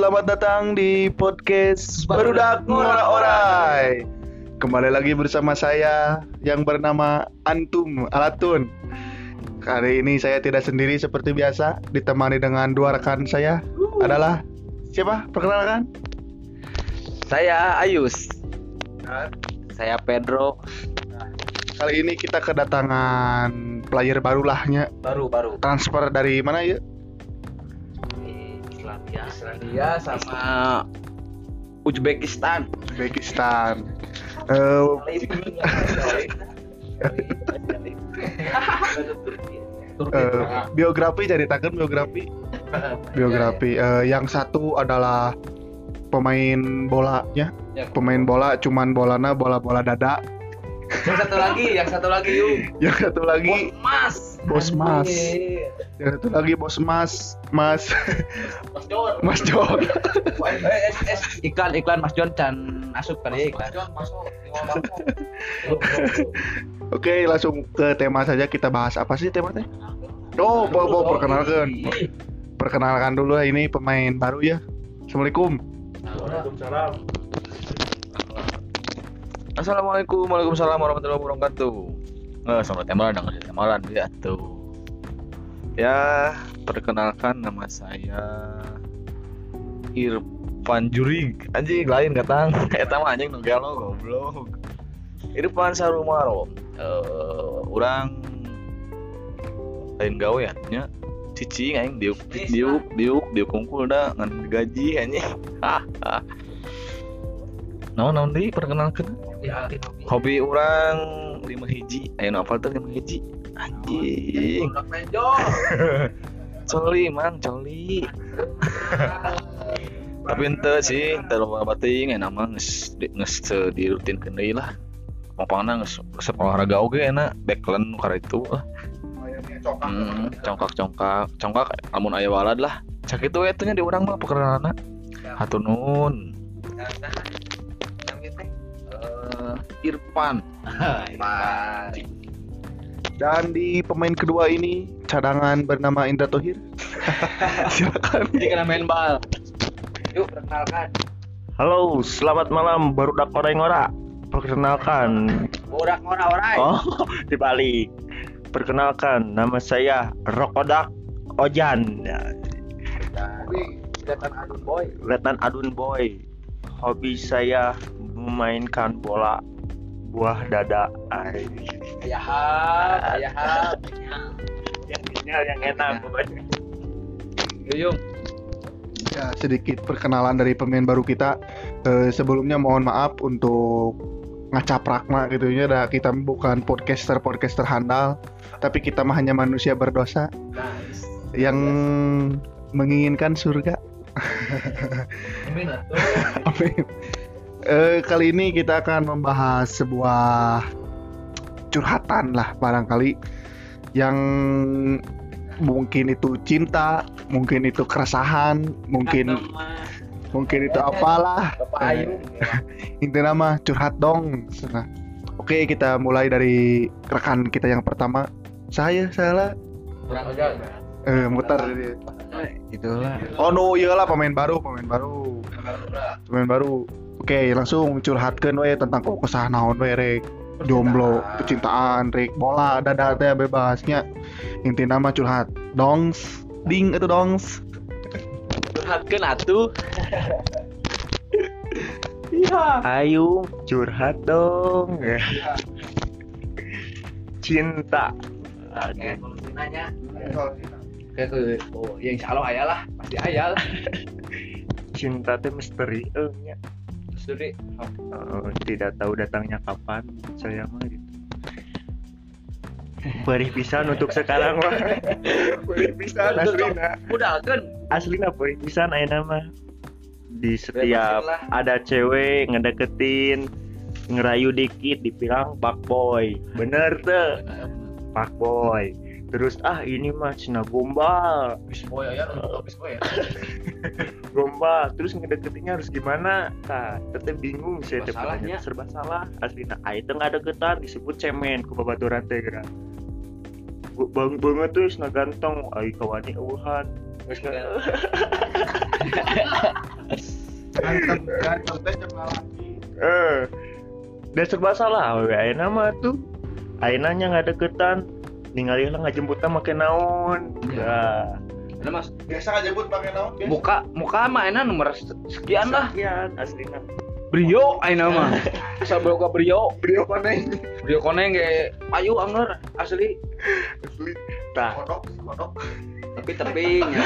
selamat datang di podcast Barudak Ngora Orai. Kembali lagi bersama saya yang bernama Antum Alatun. Kali ini saya tidak sendiri seperti biasa, ditemani dengan dua rekan saya. Adalah siapa? Perkenalkan. Saya Ayus. Saya Pedro. Kali ini kita kedatangan player baru lahnya. Baru baru. Transfer dari mana ya? Islandia. Islandia sama Uzbekistan. Uzbekistan. Eh, eh, biografi ceritakan biografi biografi Eh, yang satu adalah pemain bolanya Ya. pemain bola cuman bolana bola-bola dada Yang satu lagi, yang satu lagi yuk. yang satu lagi. Mas. bos mas. Yang satu lagi bos mas. Mas. Mas John. mas John. Eh, eh, eh, iklan iklan Mas John dan asup kali ya iklan. oke langsung ke tema saja kita bahas apa sih temanya oh bo, bo, perkenalkan. perkenalkan dulu ini pemain baru ya. Assalamualaikum Assalamualaikum Waalaikumsalam warahmatullahi wabarakatuh. Eh, selamat temalan dengan temalan ya tuh. Ya, perkenalkan nama saya Irfan Jurig Anjing lain katang Eta mah anjing nu gelo goblok. Irfan Sarumaro. Eh Urang lain gawe ya nya cicing aing diuk diuk diuk diuk kungkul da ngan gaji anjing. Naon naon deui perkenalkeun hobi orang lima hiji. Ayo nopal tuh lima hiji. Anjing. Coli mang coli. Tapi ente sih terlalu bating enak mah nges nges di rutin kendai lah. Pokoknya nges olahraga oge enak. Backland karena itu lah hmm, congkak congkak congkak amun ayah walad lah. Cak itu itu nya di orang mah pekerjaan hatunun Eh, Irfan Dan di pemain kedua ini cadangan bernama Indra Tohir. Silakan. Jadi kena main bal. Yuk perkenalkan. Halo, selamat malam baru dak orang ora. Perkenalkan. Borak ngora orai. Oh, dibalik. Perkenalkan, nama saya Rokodak Ojan. Kelihatan adun boy. Letan Adun Boy. Hobi saya memainkan bola buah dada. Ay. Ayahap, ayahap. Yang sinyal yang enak pokoknya. Yuyung. Ya, sedikit perkenalan dari pemain baru kita. Eh, sebelumnya mohon maaf untuk ngacaprak mah gitu ya. Dah, kita bukan podcaster podcaster handal, tapi kita mah hanya manusia berdosa Nice. yang menginginkan surga. Amin. Amin. Eh, kali ini kita akan membahas sebuah curhatan lah barangkali yang mungkin itu cinta, mungkin itu keresahan, mungkin mungkin itu apalah. Ayu. Intinya mah curhat dong. Nah, Oke, kita mulai dari rekan kita yang pertama. Saya salah eh mutar. Itulah. Oh no, iyalah pemain baru, pemain baru. Pemain baru. Oke, langsung curhatkeun we tentang kok kesah naon we rek. Jomblo, percintaan, rek bola, dada teh bebasnya. Intina mah curhat. Dongs, ding itu dongs. Curhatkeun atuh. Ayo curhat dong. Cinta. Oke, kalau nanya. Kayak ke oh, yang insya Allah ayah lah, pasti ayah lah. Cinta teh misteri. Eh, nya. Suri. Eh, tidak tahu datangnya kapan saya mah gitu. Perih pisan untuk sekarang mah. Perih pisan aslina Udah kan. Aslina perih pisan ayo nama Di setiap ada cewek ngedeketin Ngerayu dikit dibilang pak boy Bener tuh pak boy Terus ah ini mah cina gombal. Bis boy ya, bis boy ya. gombal. Terus ngedeketinnya harus gimana? Nah tetep bingung saya Serba tetep serba salah. Aslinya ah itu nggak deketan disebut cemen ku babaturan teh geura. Gua bang banget terus na ganteng. Ai kawani eueuhan Ganteng, ganteng teh jeung lalaki. eh dan serba salah we ayeuna mah tuh. Ayeuna nya nggak deketan ningali lah ngajemputna make naon ya Nah, Mas, Biasa ngajemput pakai naon? Biasa. muka muka mah enak nomor sekian lah. sekian aslina Brio ayeuna mah. Asal boga brio. Brio koneng. Brio koneng ge payu anger asli. Asli. tah Kodok, kodok. Tapi tebing. ya.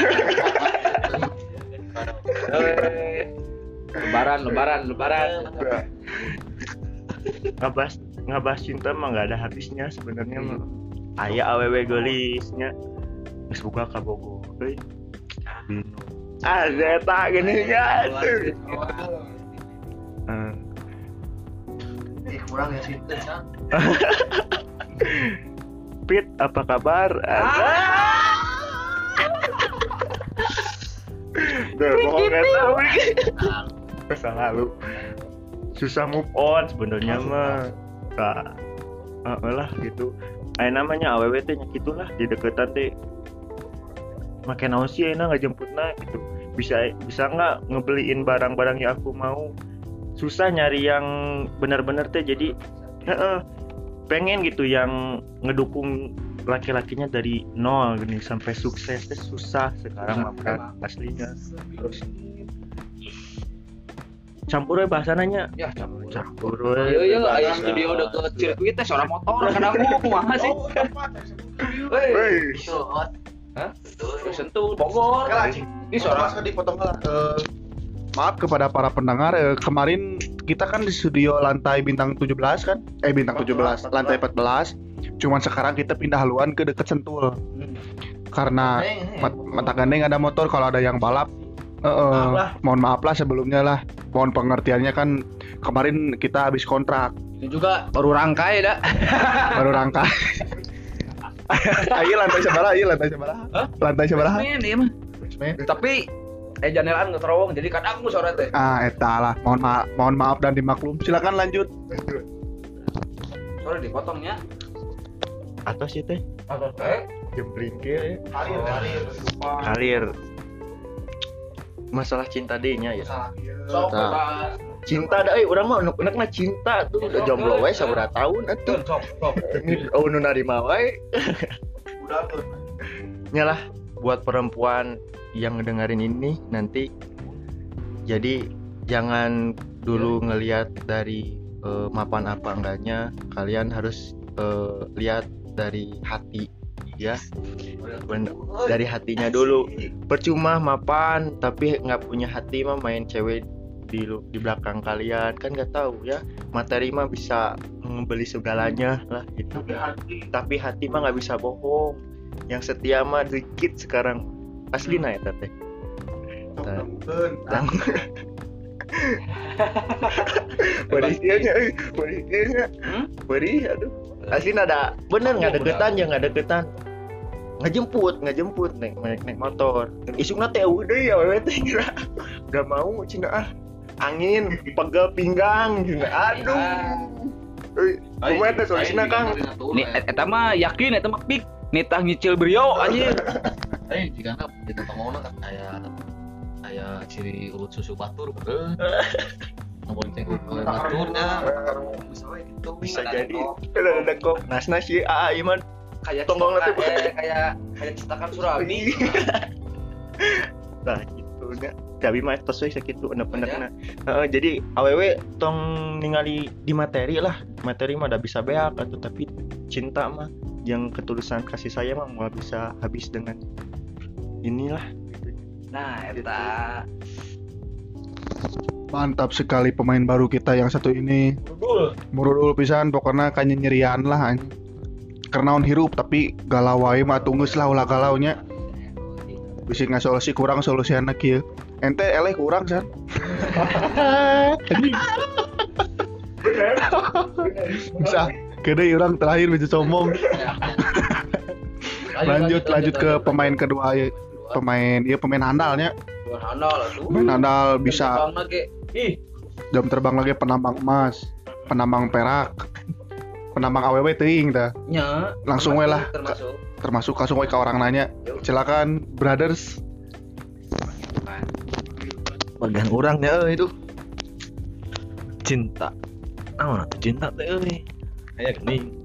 Eh, lebaran, lebaran, lebaran. ngabas ngabas cinta mah nggak ada habisnya sebenarnya mah aya aww gelisnya. Geus buka ka Bogor ah zeta gini Eh, Ih, kurang ya sih. Pit apa kabar? Duh, gak tahu Masa lalu. Susah move on sebenarnya mah. Kak Ah, lah gitu Ay namanya aww teh gitulah di deketan teh Make naon sih enak ngajemputna gitu. Bisa bisa nggak ngebeliin barang-barang yang aku mau? Susah nyari yang benar-benar teh jadi pengen gitu yang ngedukung laki-lakinya dari nol gini sampai sukses teh susah. Sekarang mah berat aslinya. terus campur we bahasananya Ya, campur. campur we Iya, iya, ayo studio deket sirkuit teh seorang motor kadang kumaha sih. Wey. Hah? Sentuh Bogor. Ini seorang dipotong lah. Eh, maaf kepada para pendengar, eh, kemarin kita kan di studio lantai bintang 17 kan? Eh bintang 17, lantai 14. Cuman sekarang kita pindah haluan ke deket Sentul. Karena mat- mata gandeng ada motor kalau ada yang balap. Eh, Maaf lah. mohon maaf lah sebelumnya lah. Mohon pengertiannya kan kemarin kita habis kontrak ini juga baru rangkai dah. baru rangka. Ayo lantai sebelah, ayo lantai sebelah. Hah? Lantai sebelah. Iya. Tapi eh janelan nggak terowong jadi kadang gue sore teh. Ah, eta lah. Mohon maaf, mohon maaf dan dimaklum. Silakan lanjut. Sore dipotongnya. atau sih teh Atau teh jembling ke Kalir, kalir. Masalah cinta deh nya ya Nah. bebas. cinta dah eh orang mah unek unek cinta tuh. Udah jomblo wae saberapa tahun atuh Sok, sok. ini oh nu narima wae. Udah tuh. nyalah buat perempuan yang ngedengerin ini nanti jadi jangan dulu ngelihat dari eh, mapan apa enggaknya. Kalian harus eh, lihat dari hati ya. Ben- dari hatinya dulu. Percuma mapan tapi nggak punya hati mah main cewek di di belakang kalian. Kan nggak tahu ya. Materi mah bisa membeli segalanya lah gitu. Tapi hati. Mah nggak bisa bohong. Yang setia mah dikit sekarang. Asli nah ya teh Eh, perisiannya, Hmm? perih, aduh. Asli ada, bener nggak deketan ya nggak deketan. Ngejemput, ngejemput naik naik naik motor. Isuk nate udah ya wewe kira udah mau cina ah angin pegel pinggang cina aduh. Eh, kumaha teh solusinya Kang? Nih et- eta mah yakin eta mah pik. Nitah nyicil brio anjir. Eh, jika na di ngomongna kan kayak kayak ciri urut susu batur bener. Nomor teh urut baturnya. Bisa jadi. Ada ada kok. Nas nas ya ah iman. Kayak Tonggong nanti. eh, kayak kayak cetakan surabi. nah gitu. Nya tapi mah tos we sakitu enak-enakna Heeh, jadi awewe tong ningali di materi lah. Materi mah udah bisa beak atau tapi cinta mah yang ketulusan kasih saya mah mau bisa habis dengan inilah Nah, eta Mantap sekali pemain baru kita yang satu ini. Murudul pisan pokoknya kayaknya nyerian lah anjing. Karena on hirup tapi galau wae mah tunggus lah ulah galaunya. Bisa nggak solusi kurang solusi anak kieu. Ente eleh kurang san. Bisa gede orang terakhir bisa sombong lanjut lanjut ke pemain kedua ya pemain iya pemain handalnya. Pemain handal aduh pemain handal bisa jam terbang lagi ih. Jam terbang lagi penambang emas penambang perak penambang aww ting dah. Ya, langsung we lah. Termasuk. Termasuk langsung we ke orang nanya. Silakan brothers. Bagian orangnya eh itu. Cinta. Nah cinta tuh eh kayak gini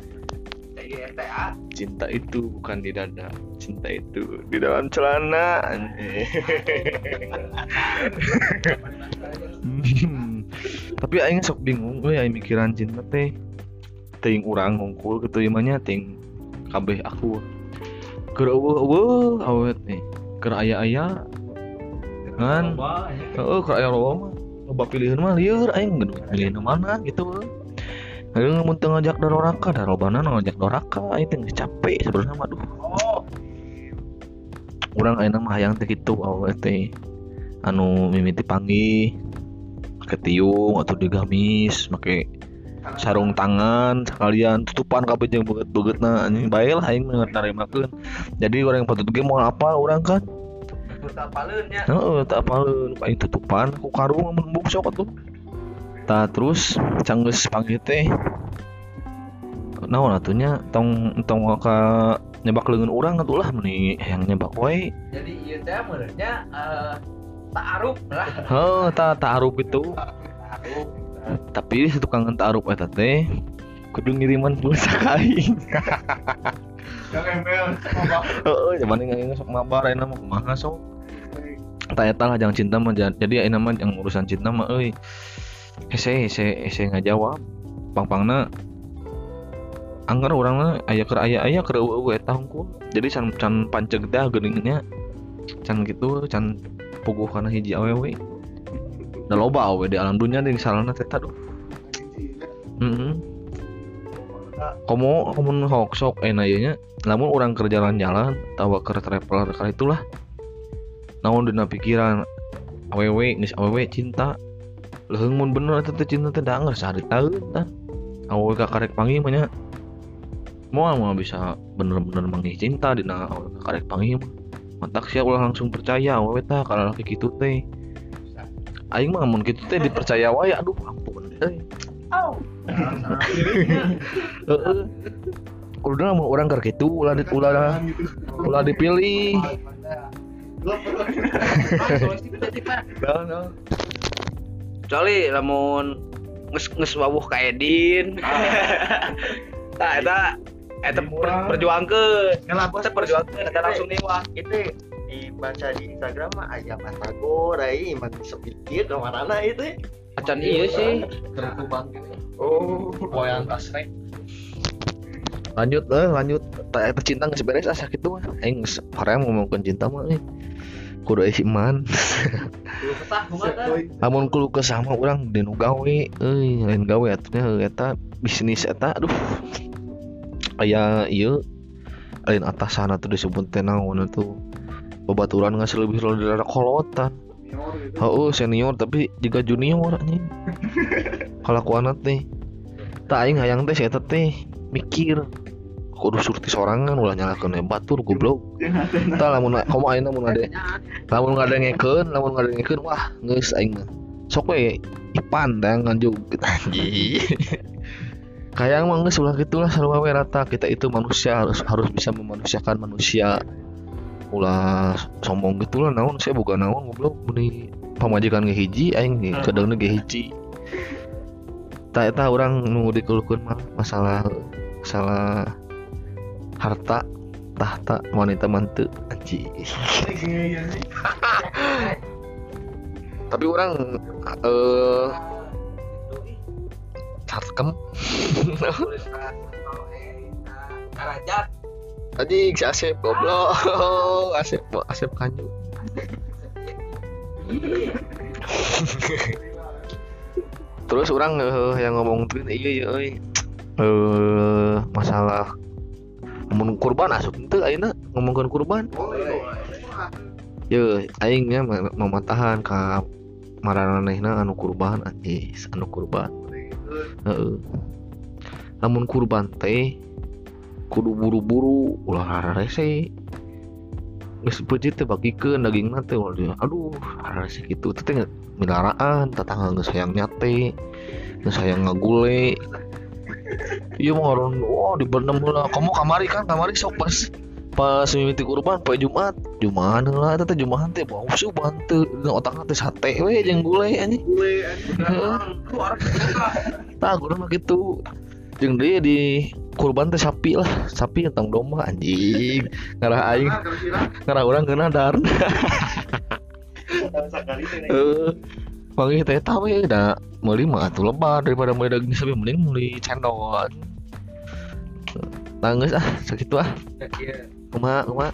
cinta itu bukan di dada cinta itu di dalam celana. Hmm. tapi aing sok bingung euy aing mikiran cinta teh ting urang ngungkul gitu imanya ting kabeh aku. Keur eueuh awet nih. Keur aya-aya kan? Heeh keur aya loba mah. Loba pilihan mah lieur aing geus pilihan mana gitu Ayo mun teu ngajak doraka, darobana ngajak doraka, teh geus capek sebenarnya mah aduh. Urang ayeuna mah hayang teh kitu awet teh. Anu mimiti panggih ketiung atau digamis make sarung tangan sekalian tutupan kabeh jeung beget-begetna anjing bae lah aing mah narimakeun. Jadi orang yang patut ge mau apa orang kan? Heeh, tak apaleun aing tutupan ku karung mun sok atuh. Tah terus canggeus panggih teh naon atunya tong tong ka nyebak leungeun urang atuh lah meni yang nyebak wae. jadi iya teh menurutnya eh ta'aruf lah Heuh, ta ta'aruf itu. Tapi si tukang ta'aruf eta teh kudu ngiriman pulsa ka aing. Heeh, zaman ini sok mabar ayeuna mah kumaha sok. Tak eta lah jangan cinta mah jadi ayeuna mah yang urusan cinta mah euy. Hese hese hese ngajawab. Pang-pangna anggar urangna aya keur aya aya keur eueuh eta hungkul. Jadi can can panceg dah geuninnya. Can gitu can puguh kana hiji awewe. Da loba awewe di alam dunia di salahna teh tah duh. Heeh. Komo komo hok sok enak ieu nya. Lamun orang kerja jalan-jalan tawa keur traveler kali itulah. Naon dina pikiran awewe geus awewe cinta. Leuheung mun bener eta teh cinta teh da geus sehari taeun tah. Awewe ka karek panggih mah nya. Moal mah bisa bener-bener manggih cinta dina awewe ka karek panggih mah. Mantak sia ulah langsung percaya awewe tah kalau laki kitu teh. Aing mah mun kitu teh dipercaya wae aduh ampun euy. Heeh. Kudu mun urang keur kitu ulah di- ulah ulah dipilih. Nah, nah. Kecuali lamun nges nges wawuh ka Edin nah eta eta per, perjuangkeun eta perjuangkeun eta langsung niwa itu dibaca di Instagram mah aya Batagor ai iman sepikir kamarana itu acan iya sih Terkuban gitu. oh Poyan asrek. Lanjut eh lanjut. Tak cinta geus beres asa kitu mah. Aing geus hoream ngomongkeun cinta mah euy. Kudu aya iman. Kesah Lamun kudu kesama urang dinu gawe euy lain gawe atunya eta bisnis eta aduh. Aya ieu lain atasan atuh disebut teh naon atuh. Babaturan nggak lebih dari rada kolota. Oh, senior tapi juga junior anjing. Kalakuan teh. Tak aing hayang teh eta teh mikir kudu surti sorangan ulah nyalakeun batur goblok. Tah lamun komo ayeuna mun ade lamun ngadengekeun lamun ngadengekeun wah geus aing mah. Sok we ipan teh nganjuk anjing. Kayak mah geus ulah gitulah sarua we rata kita itu manusia harus harus bisa memanusiakan manusia. Ulah sombong gitulah naon saya boga naon goblok meni pamajikan ge hiji aing ge kadangna ge hiji. Tak eta orang nu dikeluhkeun mah masalah masalah harta tahta wanita mantu. Anjing tapi orang eh Karajat anjing si Asep goblok. Asep Asep kanyu. Terus orang eh, yang ngomong tuh iya iya. Eh masalah ngomong kurban asup itu ayeuna ngomongkeun kurban Yo, aingnya mematahan ka maranehna anu kurban anjis, anu kurban. Lamun kurban teh kudu buru-buru ulah rarese. Geus beujit teh bagikeun dagingna teh dia. Aduh, rarese kitu teh milaraan tetangga geus hayang nyate. Geus hayang ngagule. Iya mah orang, wah di benem lah. Kamu kamari kan, kamari sok pas pas mimiti kurban poe Jumat. Jumat lah eta teh Jumat teh bau suban teu otak teh sate we jeung gulai anjing. Tah gua mah gitu. Jeung dia di kurban teh sapi lah. Sapi tentang domba anjing. Ngarah aing. ngarah urang kena dar Panggil teh tahu ya, dah meuli mah atuh lebar daripada meuli daging sapi mending meuli cendol. Nangis ah, sakit ah. Kumaha kumaha?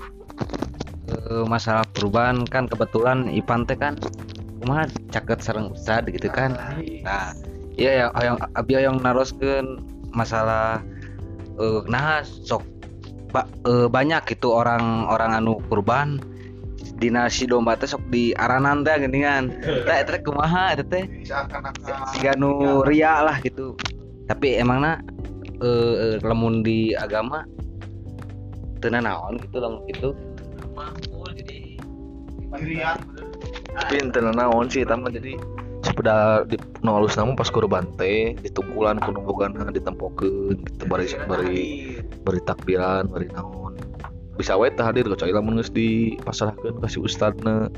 Eh, masalah perubahan kan kebetulan Ipan teh kan kumaha caket sareng Ustad gitu kan nah iya yang yang abi yang naroskeun masalah eh nah sok ba- eh, banyak gitu orang-orang anu kurban dina si domba teh sok di aranan teh geuningan tah eta teh kumaha eta teh? Siga nu ria lah gitu. Tapi emangna eh, eh, lamun di agama teu naon gitu lamun gitu. Tapi ente naon sih eta mah jadi sepeda di nu alus namun pas kurban teh ditunggulan kudu boganna ditempokeun gitu bari bari bari takbiran bari naon bisa teh hadir kecuali lamun geus dipasrahkeun ka si ustadna.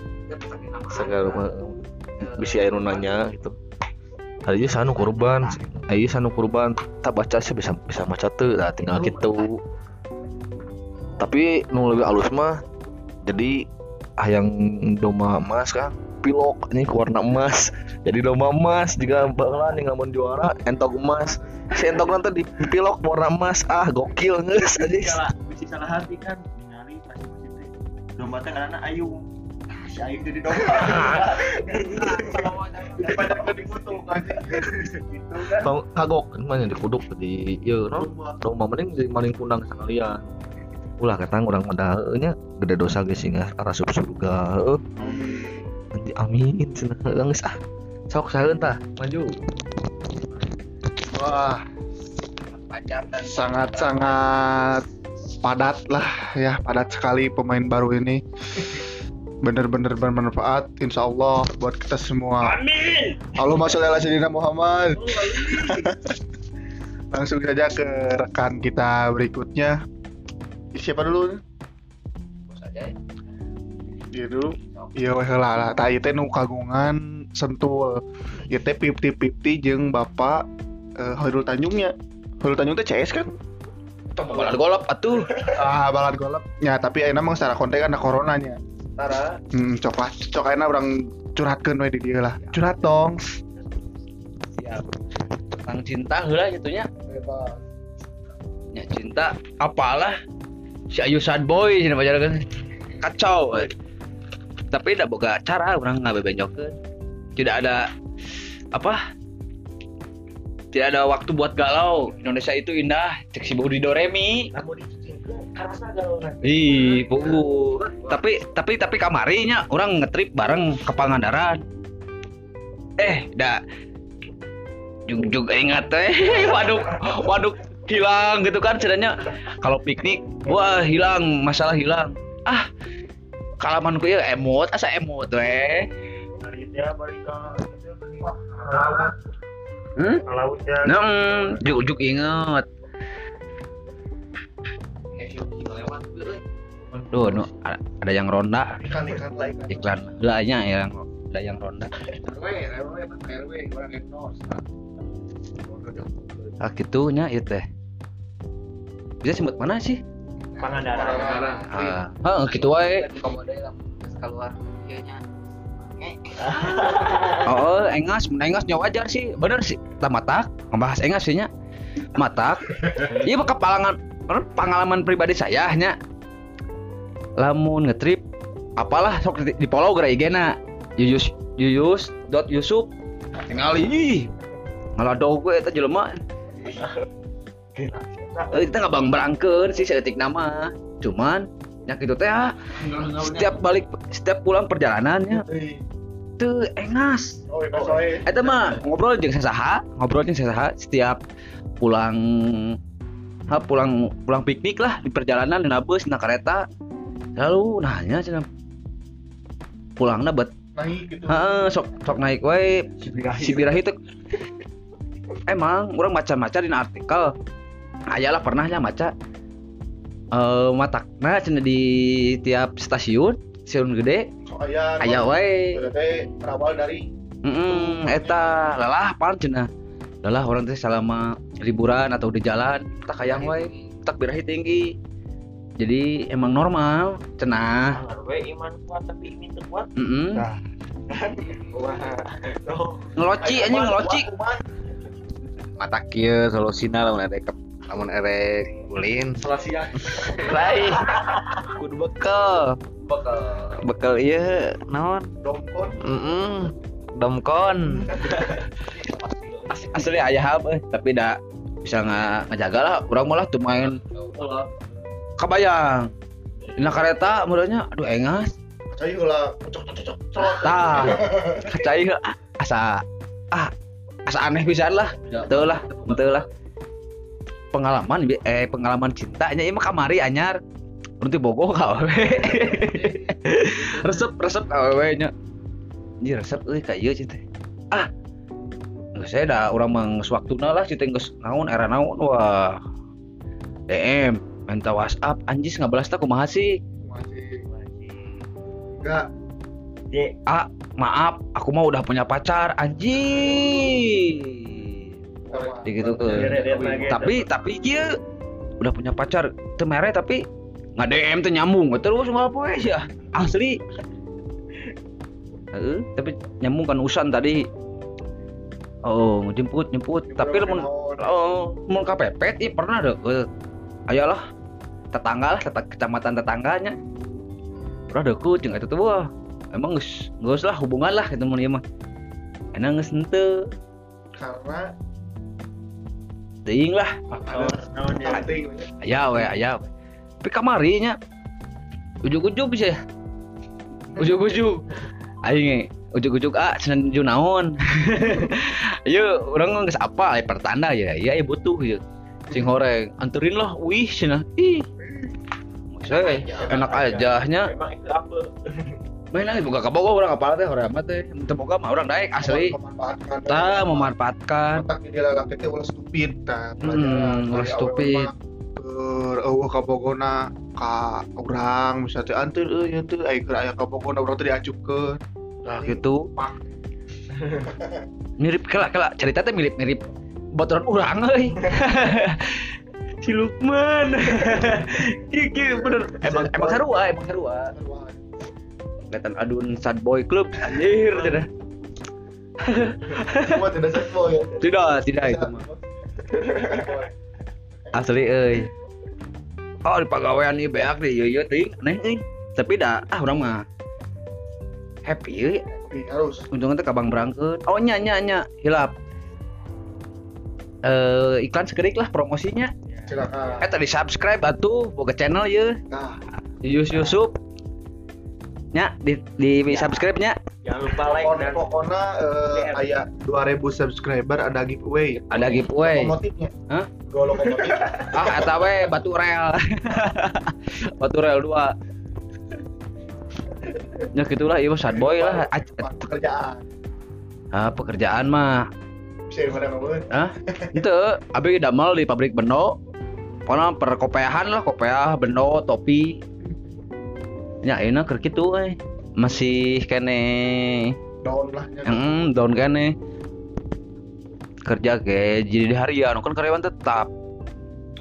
Segala mah bisi aya nanya gitu. Hari ieu sanu kurban aya sanu kurban tak baca sih bisa bisa maca teu nah tinggal gitu. tapi nu lebih alus mah jadi hayang domba emas kan pilok ini warna emas. Jadi domba emas jika bakalan yang ngamun juara entok emas. Si entok nanti di pilok warna emas. Ah gokil nges aja salah bisa salah hati kan ningali pas musim domba teh karena ayu. Si ayu jadi domba. Daripada di foto kan kagok mana di kuduk di iya domba. Mending jadi maling kundang sekalian. Ulah kata orang nya gede dosa guys sehingga rasup surga heuh. Nanti amin cenah geus ah sok saeun tah maju Wah, sangat-sangat padat lah ya, padat sekali pemain baru ini. Bener-bener bermanfaat, insya Allah buat kita semua. Amin. Allahumma sholli ala sayyidina Muhammad. Langsung saja ke rekan kita berikutnya. Siapa dulu? Dia dulu. Iya weh lah lah. Ieu teh nu kagungan sentul. Ieu teh 50-50 jeung Bapak eh, Hoirul Tanjungnya. Hoirul Tanjung teh CS kan? Balad golop atuh. Ah, balad golep. Ya, tapi ayeuna mah secara konten kan ada coronanya. Tara Hmm, cok lah. Cok ayeuna urang curhatkeun we di dieu lah. Curhat dong. Siap. Tentang cinta heula gitunya. Ya cinta apalah si Ayu sad boy cenah pacaran kacau. Eh. Tapi tidak boga cara orang nggak bebenjokeun. Tidak ada apa? Tidak ada waktu buat galau. Indonesia itu indah. Cek si Budi Doremi. Ih, pugu. Tapi tapi tapi kamarinya orang ngetrip bareng ke Pangandaran. Eh, dah jug jug ingat teh waduk waduk hilang gitu kan sebenarnya kalau piknik wah hilang masalah hilang ah kalamanku ya emot asa emot dia balik ke hmm? laut ya juk juk inget Duh, no, ada, yang ronda. Iklan belanya yang ada yang ronda. Ah gitunya itu teh. Bisa sebut mana sih Pangandaran. Ah. Ah, gitu wae. Keluar oh engas mun engas nyawa wajar sih. Bener sih tak matak. Ngebahas engas sih nya matak. Iya kepalangan pengalaman pribadi saya nya lamun ngetrip apalah sok di, di follow gara IG-na yuyus yuyus dot yusuf. Tinggal ih. Ngalado gue eta jelema kita nggak bang berangkeun sih seetik nama. Cuman yang gitu teh ah, setiap balik setiap pulang perjalanannya tuh engas. Oh itu soe Eta mah ngobrol jeung sasaha, ngobrol jeung sasaha setiap pulang ha, pulang pulang piknik lah di perjalanan di bus na kereta lalu nanya cenah pulangna bet Naik gitu. heeh sok sok naik wae si birahi teh. Emang orang baca-baca di artikel ayalah pernahnya baca eh matakna cenah di tiap stasiun stasiun gede So aya aya wae berawal dari Heeh, eta lelah pan cenah. Lelah orang teh selama liburan atau di jalan tak hayang wae, tak birahi tinggi. Jadi emang normal cenah. we iman kuat tapi ingin kuat Heeh. Nah. wah tuh Ngeloci anjing ngeloci. mata kieu solusina lamun erek lamun erek ulin selasian Lain. Kudu bekal. bakal bekal ieu naon? Domkon. Heeh domkon. As- Asli ayah apa tapi dah bisa nggak ngejaga lah. Orang malah tuh main. Kabayang. Dina kereta mudahnya aduh engas. Cai heula cocok cocok cocok. Tah. Kacai. Asa ah asa aneh pisan lah. Tuh lah betul lah pengalaman eh pengalaman cintanya ini mah kamari anyar. Berarti bogo ka awewe resep resep ka awewe nya? Ini resep euy ka ieu cinta ah Nggak saya dah orang waktuna lah cinta geus naon era naon wah. DM minta WhatsApp anjis ngabalas tak kumaha sih? Enggak ah maaf aku mah udah punya pacar anjing gitu tuh tapi tapi dia udah punya pacar. Temere tapi nggak DM tuh nyambung. Terus nggak apa ya. Asli. Heeh, tapi nyambung kan usan tadi. Oh jemput jemput. Tapi lamun oh mau kepepet ih pernah deh. Eh, ayolah tetangga lah tetang, kecamatan tetangganya. Pernah deket jeung itu tuh wah emang geus geus lah hubungan lah gitu mun ieu mah. Enak geus henteu karena teuing lah. Aya we aya we. tapi kamarinya ujuk-ujuk bisa. Ya ujuk-ujuk. Aing ujuk-ujuk ah senan ju naon. Ayo orang geus apa aya pertanda ya. Ya butuh ya. Sing horeng anterin lah. Wih cenah ih. Saya enak aja. nya main lagi buka kabogo orang apa teh orang apa teh. Teu boga mah orang daek asli. Memanfaatkan. Ta memanfaatkan. Otak di dalam kita ulah stupid tah Hmm, ulah stupid. Eueuh kabogona ka urang misalnya anteur euy nya teu aya aya kabogona urang teh diacukeun lah gitu. mirip kelak kelak. Cerita teh mirip mirip baturan urang euy. Si Lukman. Iya, iya, bener. Emang emang sarua emang sarua kelihatan adun sad boy club. Anjir tidak. Semua tidak sesuai ya. tidak tidak itu mah. asli euy. Oh di pegawaian ieu beak deh ieu teuing aneh euy. Tapi dah ah urang mah happy Tapi harus. Untungnya teh kabang berangkat oh nya nya nya hilap. Eh iklan sekedik lah promosinya. Silakan. eh tadi subscribe atuh boga channel ya Nah, di YouTube nya di di subscribe nya jangan lupa like pokoknya, dan pokoknya eh, aya 2000 subscriber ada giveaway. ada giveaway Lokomotifnya. Hah? Dua lokomotif. ah eta we batu rel batu rel dua ya gitulah iya mah sad boy lah pekerjaan. ah pekerjaan mah Bisa mana ngomongin? ah itu abi damel di pabrik bendo pokoknya perkopeahan lah kopeah bendo topi ya ini keur kitu eh masih kene Down lah. nya. Hmm, daun kene kerja ke jadi di harian kan karyawan tetap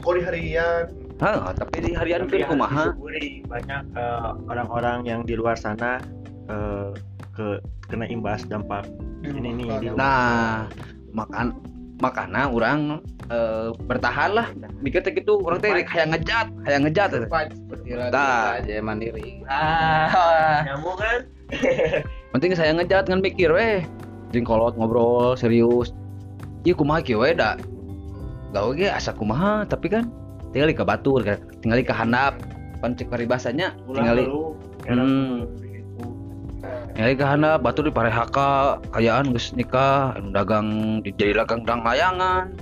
Kok di harian? Hah, tapi di harian Tapi kan kumaha disyukuri banyak eh, orang-orang yang di luar sana eh, ke kena imbas dampak ini nih di rumah. nah makan makana orang eh, bertahan lah. Mikir teh gitu orang teh kayak ngejat kayak ngejat Tah. aja mandiri. Ah. Nyamuk kan? Penting saya ngejat ngan mikir weh jeung kolot ngobrol serius. Iya kumaha kieu we da gawe ge asa kumaha? Tapi kan tinggal ke batur kan tinggal ke handap pan cek paribasanya tinggal Hmm. tinggal ke handap batur di parehaka kayaan geus nikah anu dagang di jadi dagang dang layangan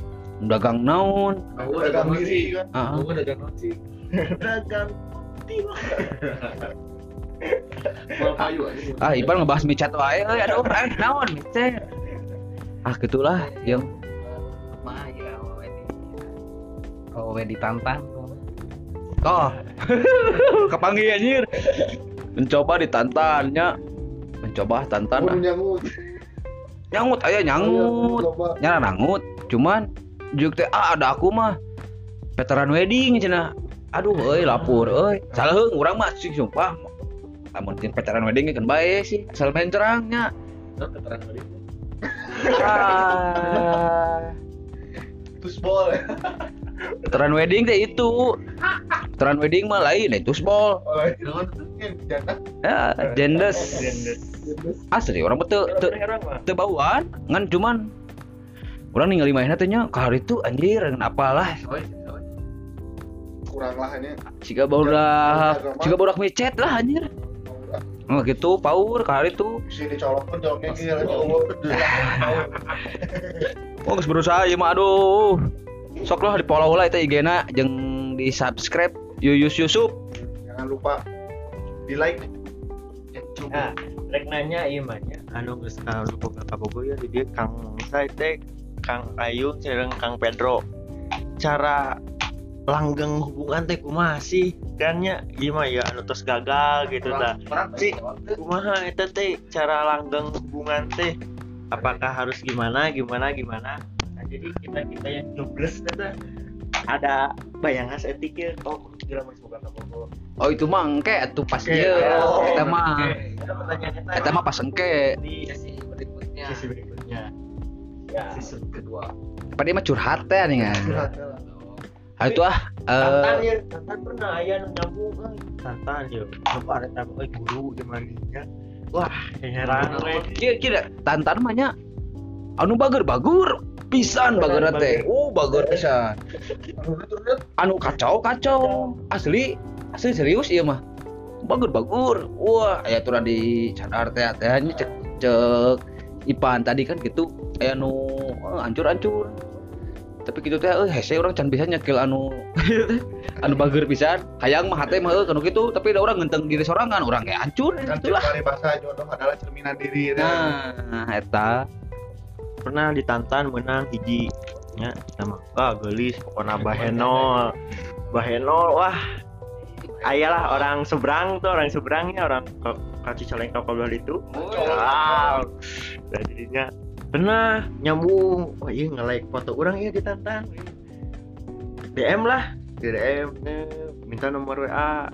dagang naon. Dagang diri. Kan. ah. Gua dagang nasi. dagang Jual kayu aja. ah iban ngebahas micat wae euy aduh ah, naon micet ah gitulah yang mah ya ditantang toh kepanggil anjir. Mencoba ditantannya mencoba tantan ah. nyamut. nyangut aya nyangut nyana nangut cuman juk teh ah ada aku mah. Veteran wedding cenah. Aduh euy lapor euy. Salah urang mah sih sumpah. Lamun tin veteran wedding kan bae sih asal main cerangnya ah Terus bol. veteran wedding teh itu. Veteran wedding mah lain itu bol Oh, janda. ya jendes. Asli orang betul teu teu bauan ngan cuman orang ningali mainnya teh nya kahar itu anjir ngan apalah Kurang lah ini. Jika budak, jika budak micet lah anjir. Oh gitu, power kali itu. Si dicolok pun coloknya gila. Oh geus berusaha ieu mah aduh. Sok lah di follow lah itu IG-na jeung di subscribe Yuyus Yusuf. Jangan lupa di like. Nah, rek nanya ieu mah nya anu geus ka boga kabogo ya di dieu Kang saya teh Kang Ayu jeung Kang Pedro. Cara langgeng hubungan teh kumaha sih? Kan nya ieu mah ya anu tos gagal gitu tah. Si kumaha eta teh cara langgeng hubungan teh? Apakah harus gimana gimana gimana? Nah, jadi kita kita yang jobless teh ada bayangan etiknya oh gila masih boga kabogo. Oh itu mah engke atuh pas Oke, ieu. oh, Eta mah Ada pertanyaan eta. eta mah pas engke. di sesi berikutnya. Sesi berikutnya. Ya. Season kedua. Pada mah curhat teh nih kan. Ah itu ah Tantan eh ya, Tantan pernah aya nu nyambung euy. Tantan ya. Coba ada euy guru di mandinya. Wah, heran we. kira kira tantan mah nya anu bager-bager pisan bager teh. Oh bager pisan. anu kacau kacau asli asli serius iya mah bagur bagur wah aya tuh di cadar teh tehnya cek cek Ipan tadi kan gitu aya nu eh, hancur hancur tapi gitu teh eh hese orang can bisa nyekil anu anu bager pisan. Hayang mah hate mah eh, kanu gitu tapi ada orang ngenteng diri sorangan orang kayak hancur Kan gitu lah dari bahasa jodoh adalah cerminan diri. ya. nah eta. Pernah ditantan menang hiji nya mah ah gelis pokoknya bahenol. Bahenol wah ayalah orang seberang tuh orang seberangnya orang kaci caleng kapal itu. Wow. Dan jadinya pernah nyambung wah iya nge-like foto orang iya ditantan DM lah di DM minta nomor WA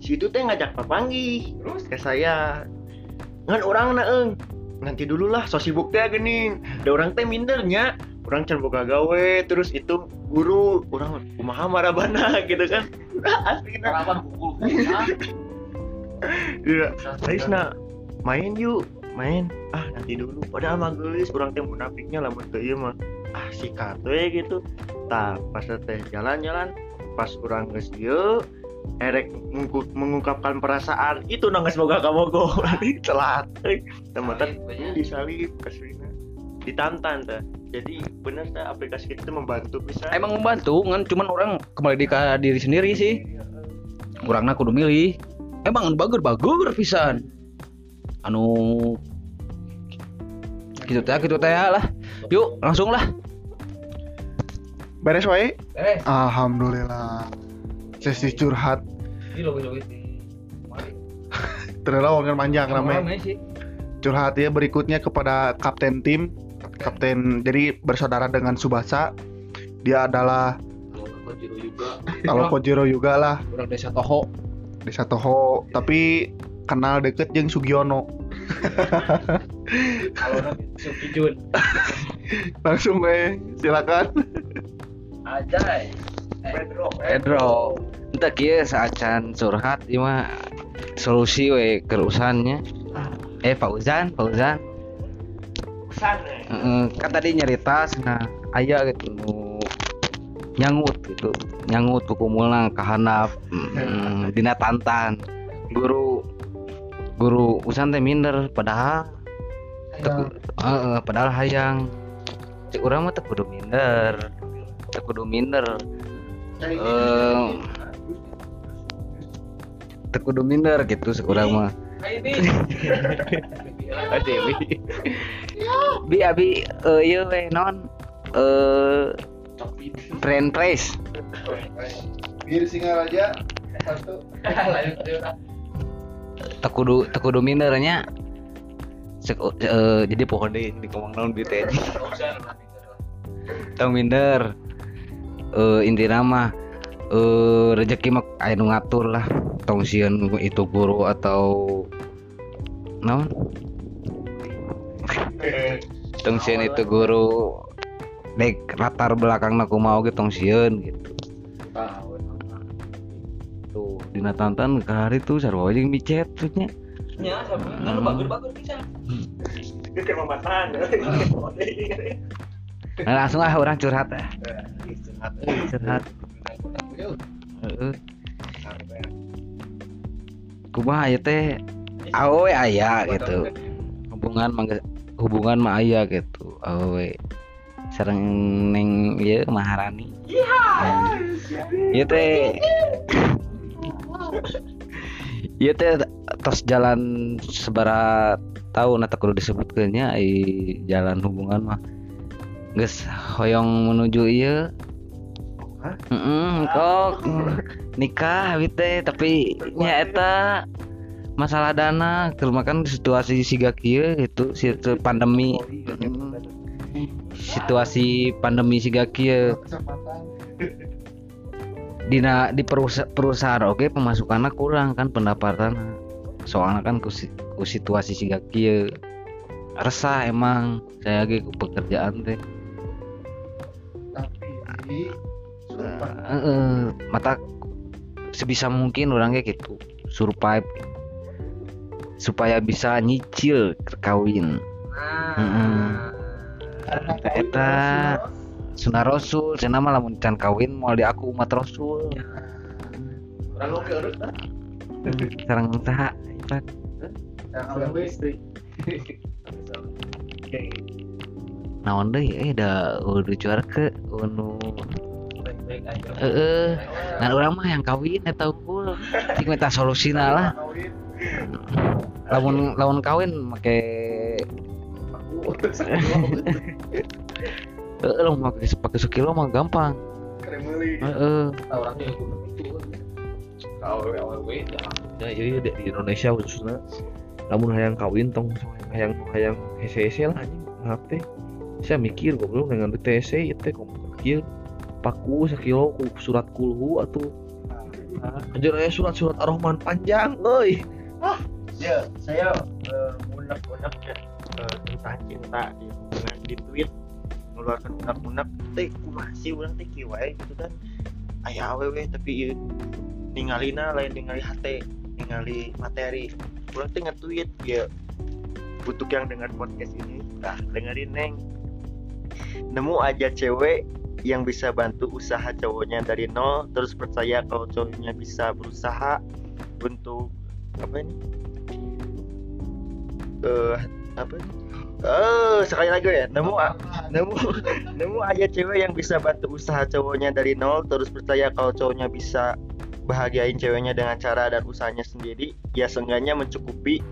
si itu teh ngajak papanggi terus ke saya. Ngan orang naeng nanti dulu lah so sibuk teh gini. Ada orang teh mindernya orang can boga gawe terus itu guru orang kumaha marabana gitu kan. Asli pukul pukul Iya, Aisna main yuk, main. Ah nanti dulu. Padahal mah geulis urang teh munafiknya lamun teu ieu mah. Ah sikat we gitu. Tah pas teh jalan-jalan pas urang geus ieu erek mengungkapkan perasaan itu nangis boga kabogo telat euy teman-teman disalib kasina ditantan teh jadi bener teh aplikasi itu membantu bisa. Emang membantu kan cuman orang kembali di diri sendiri sih. Orangnya kudu milih. Emang bager bager pisan anu gitu teh gitu teh lah yuk langsung lah Beres wae? Alhamdulillah. Sesi curhat terlalu wangan panjang namanya. Curhat ya berikutnya kepada kapten tim. Kapten jadi bersaudara dengan Subasa. Dia adalah Kalau aku Jiro juga. kalau Kojiro juga lah orang desa Toho desa Toho tapi kenal deket jeung Sugiono. kalau Sukijun Langsung eh silakan. aja Pedro. Pedro. Entah kia saacan curhat ieu mah solusi we kerusannya. Eh Fauzan Fauzan. Heeh, kan tadi nyerita nah aya gitu. Nyangut gitu. Nyangut kuku mulna kahanap mm, dina tantan guru guru usan teh minder padahal teu- heeh, padahal hayang cek urang mah kudu minder kudu minder eh teu kudu minder gitu sekurang mah Ah, Dewi. Bi abi eh we non eh friend price. Bir Singaraja satu. Tekudu tekudu minernya Sek, eh, jadi pohon deh di ngomong naon di teh tong minder. Eh inti nama eh rezeki mah aya nu ngatur lah. Tong itu guru atau naon? Tong itu guru dek latar belakang aku mau gitu tong sieun gitu dina tantan ke hari tuh sarua jeung micet terusnya nya sama bagus-bagus bisa. Nah, langsung ah orang curhat ah. curhat. Heeh. kumaha ya teh? Awe aya gitu. Hubungan mangga hubungan mah aya gitu. Awe sareng neng ieu Maharani. Ieu teh Ieu teh. Tos jalan sebarat tahun atau kudu disebutkeunnya ai jalan hubungan mah geus hoyong menuju ieu. Heeh, kok nikah abi teh tapi nya eta masalah dana keur makan situasi siga kieu gitu situ pandemi. Mm. situasi pandemi siga kieu dina di perusa- perusahaan oke pemasukannya kurang kan pendapatan. Soalnya kan ku, ku situasi siga kieu resah emang. Saya lagi ku pekerjaan teh. Tapi Heeh, mata sebisa mungkin orangnya gitu survive. Supaya bisa nyicil kawin. Heeh. eta sunah rasul cenah mah lamun can kawin moal di aku umat rasul. Sareng saha Ipat? naon deui? Eh da udah juara ke unu Heeh. Ngan urang mah yang kawin eta unggul. Ting minta solusina lah. Lamun lamun kawin make Heeh, lamun make pake sekilo mah gampang. kremeli. Heeh. orangnya itu aww ya iya di Indonesia khususnya. Namun hayang kawin tong hayang hayang hese-hese lah anjing. Maaf teh saya mikir goblok dengan BTC itu teh komputer kieu? Paku sakilo ku surat kulhu atuh. Anjir aya surat-surat ar-Rahman panjang euy. Ya saya uh, unek-unek ya eh, tentang cinta di di tweet mengeluarkan unek-unek teh kumaha sih urang teh kieu wae gitu kan. Aya awewe tapi ieu ningalina lain ningali hate ningali materi. Urang teh nge-tweet ya untuk yang dengar podcast ini. Nah dengerin neng. Nemu aja cewek yang bisa bantu usaha cowoknya dari nol terus percaya kalau cowoknya bisa berusaha untuk apa ini? Eh apa ini? Eh sekali lagi ya. Nemu a- nemu nemu aja cewek yang bisa bantu usaha cowoknya dari nol terus percaya kalau cowoknya bisa bahagiain ceweknya dengan cara dan usahanya sendiri. Ya seenggaknya mencukupi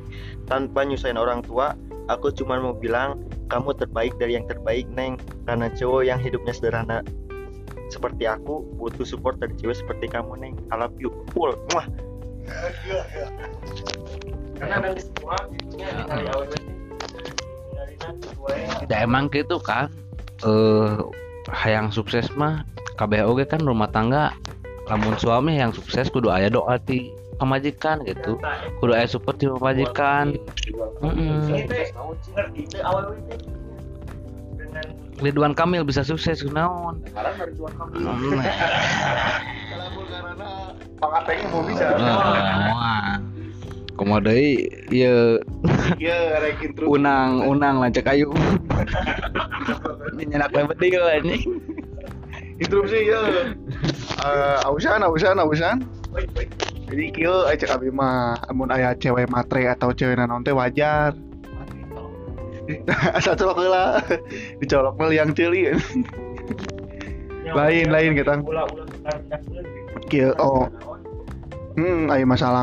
tanpa nyusahin orang tua. Aku cuma mau bilang kamu terbaik dari yang terbaik neng. Karena cowok yang hidupnya sederhana seperti aku butuh support dari cewek seperti kamu neng. I love you full. Muah. karena dari semua dari awal gue Ya emang gitu kan. Eh hayang sukses mah KBOG kan rumah tangga lamun suami yang sukses kudu aya doa ti pemajikan gitu. Kudu aya support di pemajikan. Ridwan Kamil bisa sukses kunaon sekarang deui ieu Iya, rek intro. unang unang lancak ayu. Ini nyenak lebet deui anjing. Interupsi ya. Eh, ausan, ausan, ausan. Jadi kieu aya cek abi mah amun aya cewek matre atau cewek nanon teh wajar. Asa colok heula. Dicolok mah liang ceuli. Lain, lain kita. ulah-ulah rendah Kieu oh. Hmm, aya masalah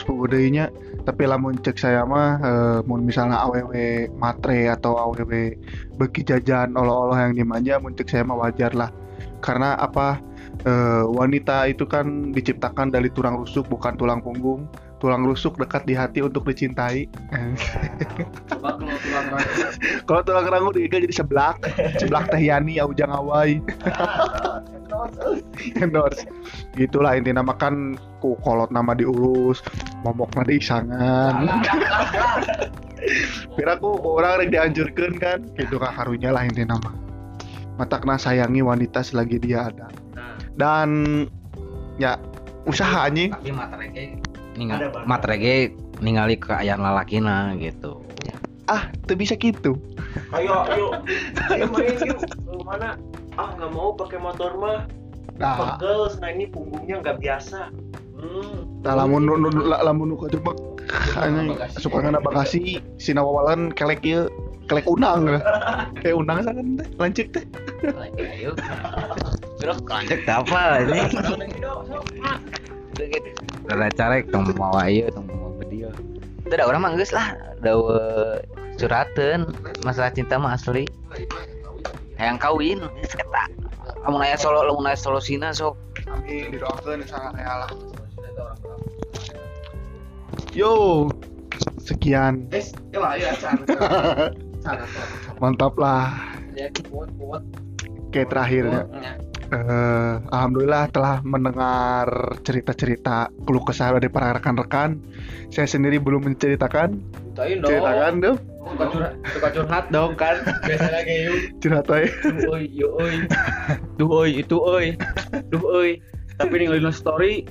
puguh deui nya. Tapi lamun cek saya mah eh, mun misalnya awewe matre atau awewe beki jajan olo-olo yang dimanja mun cek saya mah wajar lah. Karena apa eh, wanita itu kan diciptakan dari tulang rusuk bukan tulang punggung tulang rusuk dekat di hati untuk dicintai. Coba kalau tulang rangu. kalau tulang rangu diiga jadi seblak. Seblak teh yani ya ujang awai. Endorse. Gitulah intinya makan ku kolot nama diurus momok na diisangan. Kira aku orang rek dianjurkan kan? Gitu kak karunya lah intinya mah matakna sayangi wanita selagi dia ada. Dan ya usaha anjing. Tapi ningal matrege ningali keayaan lalakina gitu. Ah tuh bisa gitu ayo ayo. Ayo main yuk. Lu mana? Ah nggak mau pakai motor mah. Nah. Pegel nah ini punggungnya nggak biasa. Hmm. nah lamun nu- nu- la- lamun nu kadu mah anjing suka ngana bagasi sinawawalan kelek ieu kelek unang. Kayak unang sangan teh lancik teh. Ayo. Terus lanjut apa ini Udah carek tong mau ayo tong mau video itu ada orang mah geus lah da curhateun masalah cinta mah asli. Hayang kawin geus eta lamun aya solo lamun aya solosina sok. Amin didoakeun sangat ya lah. Yo sekian. Ya ya mantap lah. Oke terakhirnya eh Alhamdulillah telah mendengar cerita-cerita keluh kesah dari para rekan-rekan saya sendiri belum menceritakan Ceritain dong. ceritakan dong Suka curhat, suka curhat dong kan. Biasa lagi yuk. curhat aja Duh oi, yo oi. Duh oi, itu oi. Duh oi. Tapi ninggalin story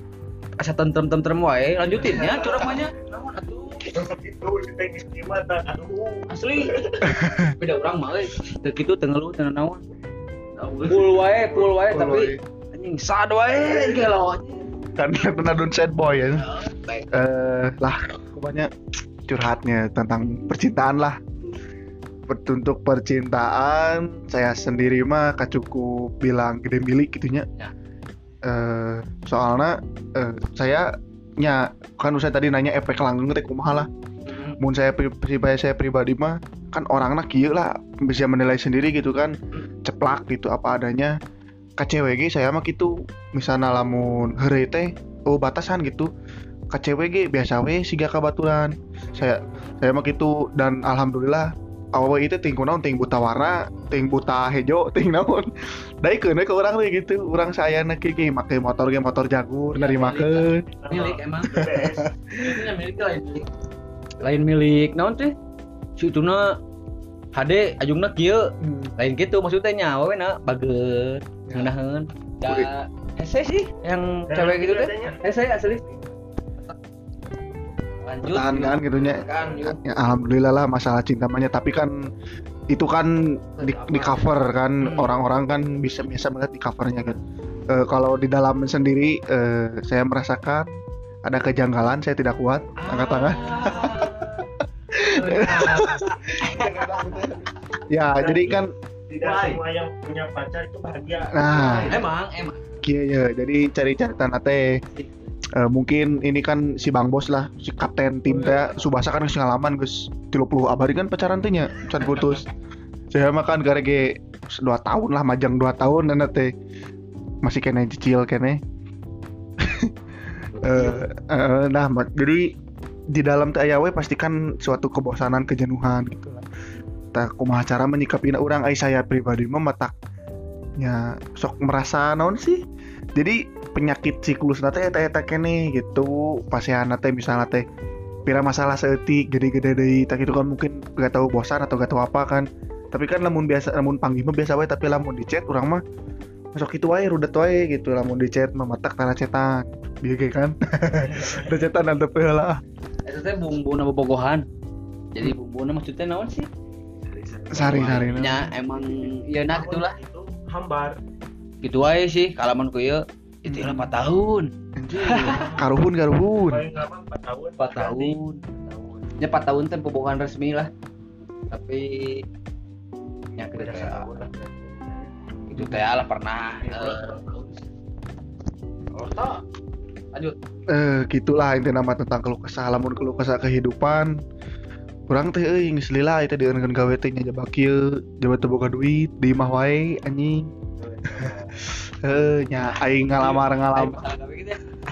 asa tentrem tentrem wae lanjutin ya itu gimana aduh asli beda orang mah euy teu kitu full wae wae tapi anjing sad wae gelo kan kena don sad boy ya. Baik. Eh lah pokoknya curhatnya tentang percintaan lah. Untuk percintaan saya sendiri mah gak cukup bilang gede milik gitunya. Ya. eh soalnya eh, saya nya kan saya tadi nanya efek langgeng teh kumaha lah mun saya pri- pribadi saya pribadi mah kan orangnya kieu lah bisa menilai sendiri gitu kan. Ceplak gitu apa adanya. KCWG saya mah gitu misalnya lamun teh oh batasan gitu. KCWG biasa we siga kabaturan. Saya saya mah gitu dan alhamdulillah awal itu ting kunaon ting buta warna ting buta hejo ting naon. Daikeun we ke orang teh gitu orang saya nak kiki make motor ge motor jagur narimakeun. Milik emang itu milik lain milik lain milik naon teh? Si ituna HD ajungna kieu. Lain gitu maksudnya nyawa we na baget ngeunaheun da hese sih yang cewek gitu teh. hese asli. Lanjut. Tahan kan gitunya kan yuk ya, alhamdulillah lah masalah cinta manya tapi kan itu kan di, di cover kan. Hmm. orang-orang kan bisa biasa melihat di covernya kan Eh, kalau di dalam sendiri eh, saya merasakan ada kejanggalan saya tidak kuat. Angkat tangan. Ya jadi kan tidak semua yang punya pacar itu bahagia. Nah. Emang emang. Iya ya, jadi cari catatan teh. Eh, mungkin ini kan si Bang Bos lah, si kapten tim teh. Subasa kan ngalaman geus 30 abadi kan pacaran teh nya, can putus. Saya mah kan garege 2 tahun lah majang 2 tahun dan teh. Masih kena cicil kene. Eh, eh, nah, jadi di dalam we pastikan suatu kebosanan, kejenuhan gitu lah. Tah kumaha cara menyikapi orang ai saya pribadi mah matak ya sok merasa naon sih? Jadi penyakit siklus nate eta eta kene gitu. Pasehan teh misalnya teh pira masalah seetik gede-gede deui tak itu kan mungkin gak tahu bosan atau gak tahu apa kan. Tapi kan lamun biasa lamun panggil mah biasa wae tapi lamun di chat orang mah masuk itu wae rudet wae gitu. Lamun di chat mah matak tara bieu ge kan? Udah cetan nanti lah. Itu teh bumbu na bobogohan jadi bumbu maksudnya naon sih? Sari-sari nya emang ya nah gitulah itu hambar. Gitu aja sih kalaman ku ieu. Itu lah 4 tahun. Karuhun karuhun. Paling lama 4 tahun. 4 tahun. Ya 4 tahun teh bobogohan resmi lah. Tapi ya kita itu teh lah pernah eh, lanjut eh gitulah inti nama tentang keluh kesah lamun keluh kesah kehidupan kurang teh euy geus lila itu dengan gawe teh nya kieu jabat teu boga duit di imah wae anjing Eh, nya aing ngalamar ngalamar.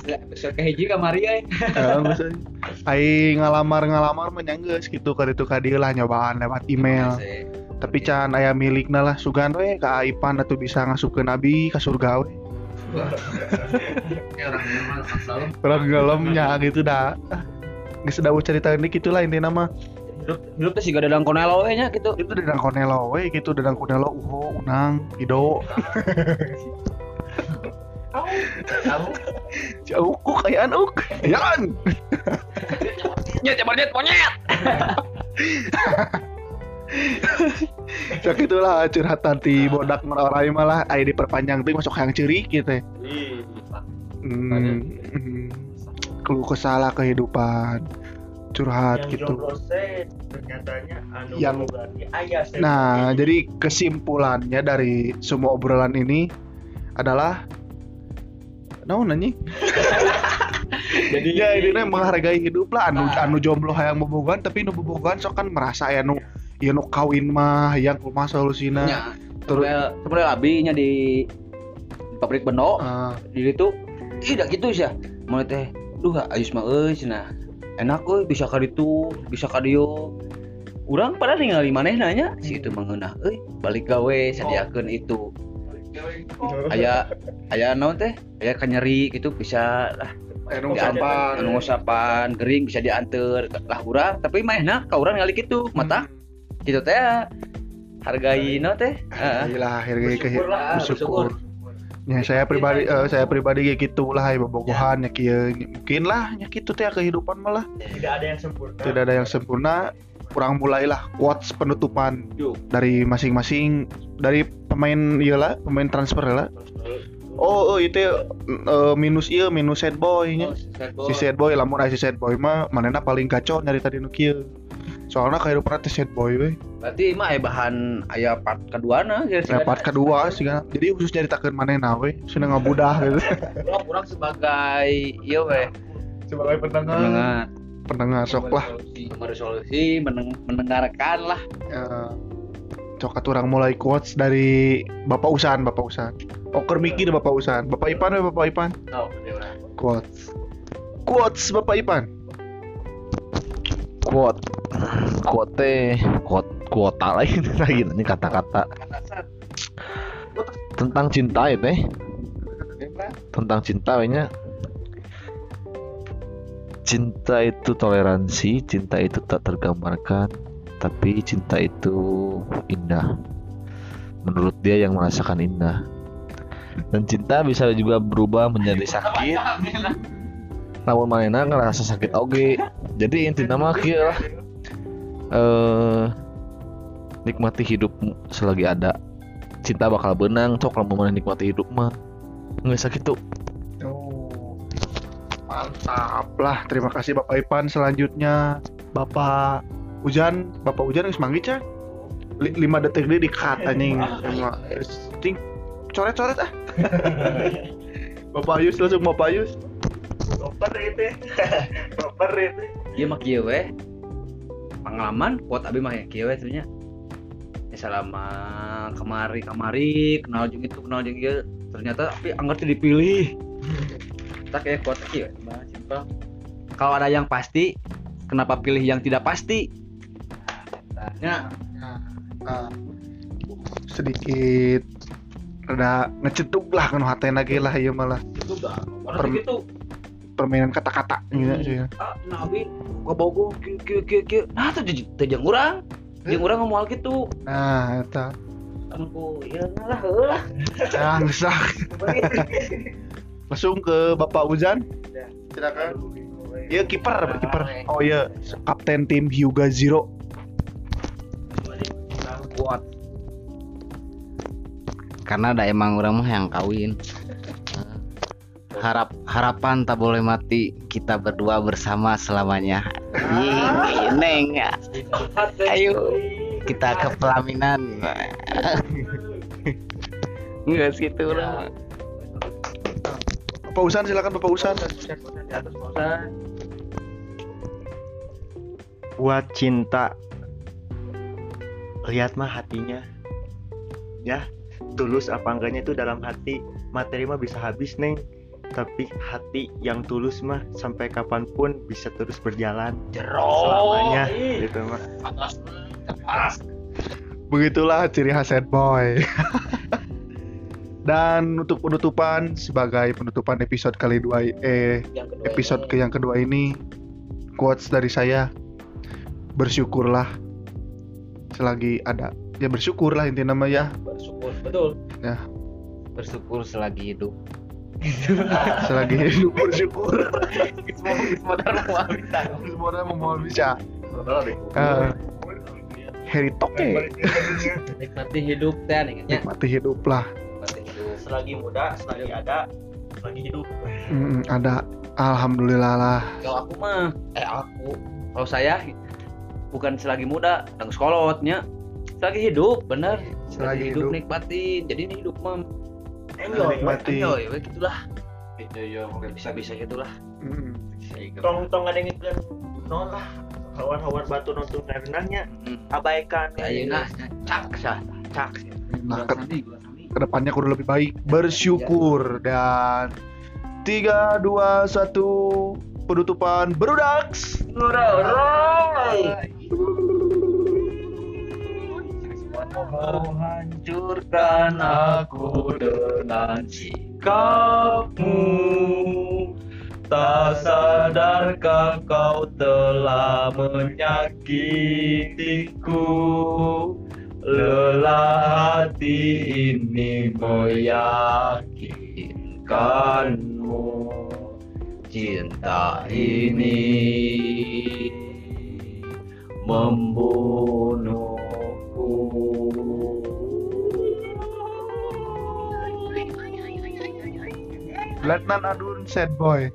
Episode ke hiji kamari ya. Eh, euy. Aing ngalamar ngalamar mah geus kitu ka ditu ka dieu lah nyobaan lewat email. Tapi can aya milikna lah sugan we ka Aipan atuh bisa ngasup ke nabi ka surga we. Orang galemnya gitu dah. Geus da cerita ini gitu lah intina mah. Hidup hidup teh siga dadang konelo we nya gitu. Itu dedang konelo we gitu dedang konelo uho unang ido. Jauh ku kayaan uk. Kayaan. Nya jabarnya monyet. Sak itulah curhatan ti bodak orang malah aya diperpanjang tuh masuk yang cerik gitu. Hmm, hmm. Keluh kesala kehidupan curhat yang gitu. ternyatanya anu Yang- ayah saya Nah, jadi kesimpulannya dari semua obrolan ini adalah naon anjing? jadi ya ini menghargai hidup lah anu anu jomblo hayang bobogohan tapi nu bobogohan sok kan merasa ya nu ya nu kawin mah yang kumaha solusina. Terus sebenarnya sebenarnya abi nya di di pabrik beno ah, di itu tidak gitu sih ya. Mau teh duh ayus mah euy cenah enak euy bisa ka ditu bisa ka dieu. Urang pada ningali manehna si itu mengeunah euy balik gawe sadiakeun itu. Aya aya naon teh? Aya kanyeri gitu bisa lah. Anu diantar sampan. anu gering bisa diantar lah urang. Tapi manehna ka urang ngali kitu mata kitu teh hargai naon teh. Heeh Gila, hargai ke Bersyukur. lah, bersyukur. Ya saya pribadi eh, saya pribadi kayak gitu lah ya bobogohan ya. kieu mungkin lah ya gitu teh kehidupan malah tidak ada yang sempurna. Tidak ada yang sempurna kurang mulailah quotes penutupan dari masing-masing dari pemain iyalah pemain transfer lah. Oh, oh itu eh, minus iya minus sad boy nya si sad boy. Lamun aya si sad boy mah manena paling kacau nyari tadi nu kieu soalnya kehidupan teh sad boy we berarti mah aya bahan aya part keduana ya part kedua sih kan. Jadi khusus nyaritakeun manena we sudah ngabudah gitu. Urang urang sebagai ieu we sebagai pendengar. Pendengar. Pendengar sok lah. Meresolusi meneng, mendengarkan lah. Eh, cokat orang mulai quotes dari Bapak Usan, Bapak Usan. Oker mikir Bapak Usan. Bapak Ipan we Bapak Ipan. oh Quotes. Quotes Bapak Ipan. Quote quote quote kuota lagi lagi ini kata-kata. Tentang cinta ya teh? Tentang cinta nya cinta itu toleransi cinta itu tak tergambarkan tapi cinta itu indah. Menurut dia yang merasakan indah. Dan cinta bisa juga berubah menjadi sakit namun mana ngerasa sakit oge jadi intinya mah kieu lah eh nikmati hidupmu selagi ada cinta bakal benang cok lamun nikmati hidup mah nggak sakit tuh Oh. Mantap lah. Terima kasih Bapak Ipan. Selanjutnya Bapak Ujan. Bapak Ujan geus manggi can. Li- lima detik deh dikat anjing. Sama cing coret-coret ah. Bapak Ayus langsung Bapak Ayus. Proper itu proper itu ieu mah kieu we pengalaman kuat abi mah ya kieu we tuh nya Ya, selama kemari kemari. Kenal jeung itu kenal jeung ieu. Ternyata tapi anggar teu dipilih. Tak kayak kuat kieu mah simpel. Kalau ada yang pasti kenapa pilih yang tidak pasti? Ya Nah, sedikit rada ngecetuk lah kan hatena ge lah ieu malah. Itu gitu permainan kata-kata gitu sih. ah nabi gobogo kieu kieu kieu nah teu jeung- teu jeung urang jeung urang ngomong gitu Nah, eta anu ieu lah heulah cangsak. Langsung ke Bapak Uzan. Silakan. Iya kiper, kiper. Oh iya, kapten tim Hyuga Zero. kuat karena ada emang orang mah yang kawin harap harapan tak boleh mati kita berdua bersama selamanya. Neng. Ayo kita ke pelaminan. Nggak segitu orang Bapak Usan silakan Bapak Usan. buat cinta lihat mah hatinya. Ya tulus apa enggaknya itu dalam hati. Materi mah bisa habis neng tapi hati yang tulus mah sampai kapan pun bisa terus berjalan selamanya gitu mah Begitulah ciri khas sad boy. Dan untuk penutupan sebagai penutupan episode kali dua eh Yang kedua episode ini, ke yang kedua ini quotes dari saya bersyukurlah. Selagi ada. Ya bersyukurlah intinya nama ya. Bersyukur betul. Bersyukur selagi hidup selagi hidup. Bersyukur. Mau semua mau bisa. Eh, Harry Toke nikmati hidup teh nya nikmati hidup lah. Nikmati selagi muda selagi ada selagi hidup. Mm, ada. Alhamdulillah lah. Kalau aku mah eh aku kalau saya bukan selagi muda dan sekolotnya. Selagi hidup bener. Selagi selagi, hidup. hidup, nikmatin jadi ini hidup mah enjoy nikmati enjoy gitulah Iya, iya, mungkin bisa. Bisa gitulah Mm, tong tong ada yang itu non lah hawan-hawan batu nonton renangnya abaikan. Ya ayeuna cak sah cak nah ke- ke depannya kudu lebih baik. Bersyukur. dan tiga dua satu penutupan berudaks menghancurkan aku dengan sikapmu. Tak sadarkah kau telah menyakitiku? Lelah hati ini meyakinkanmu. Cinta ini membunuhku Letnan Adun sad boy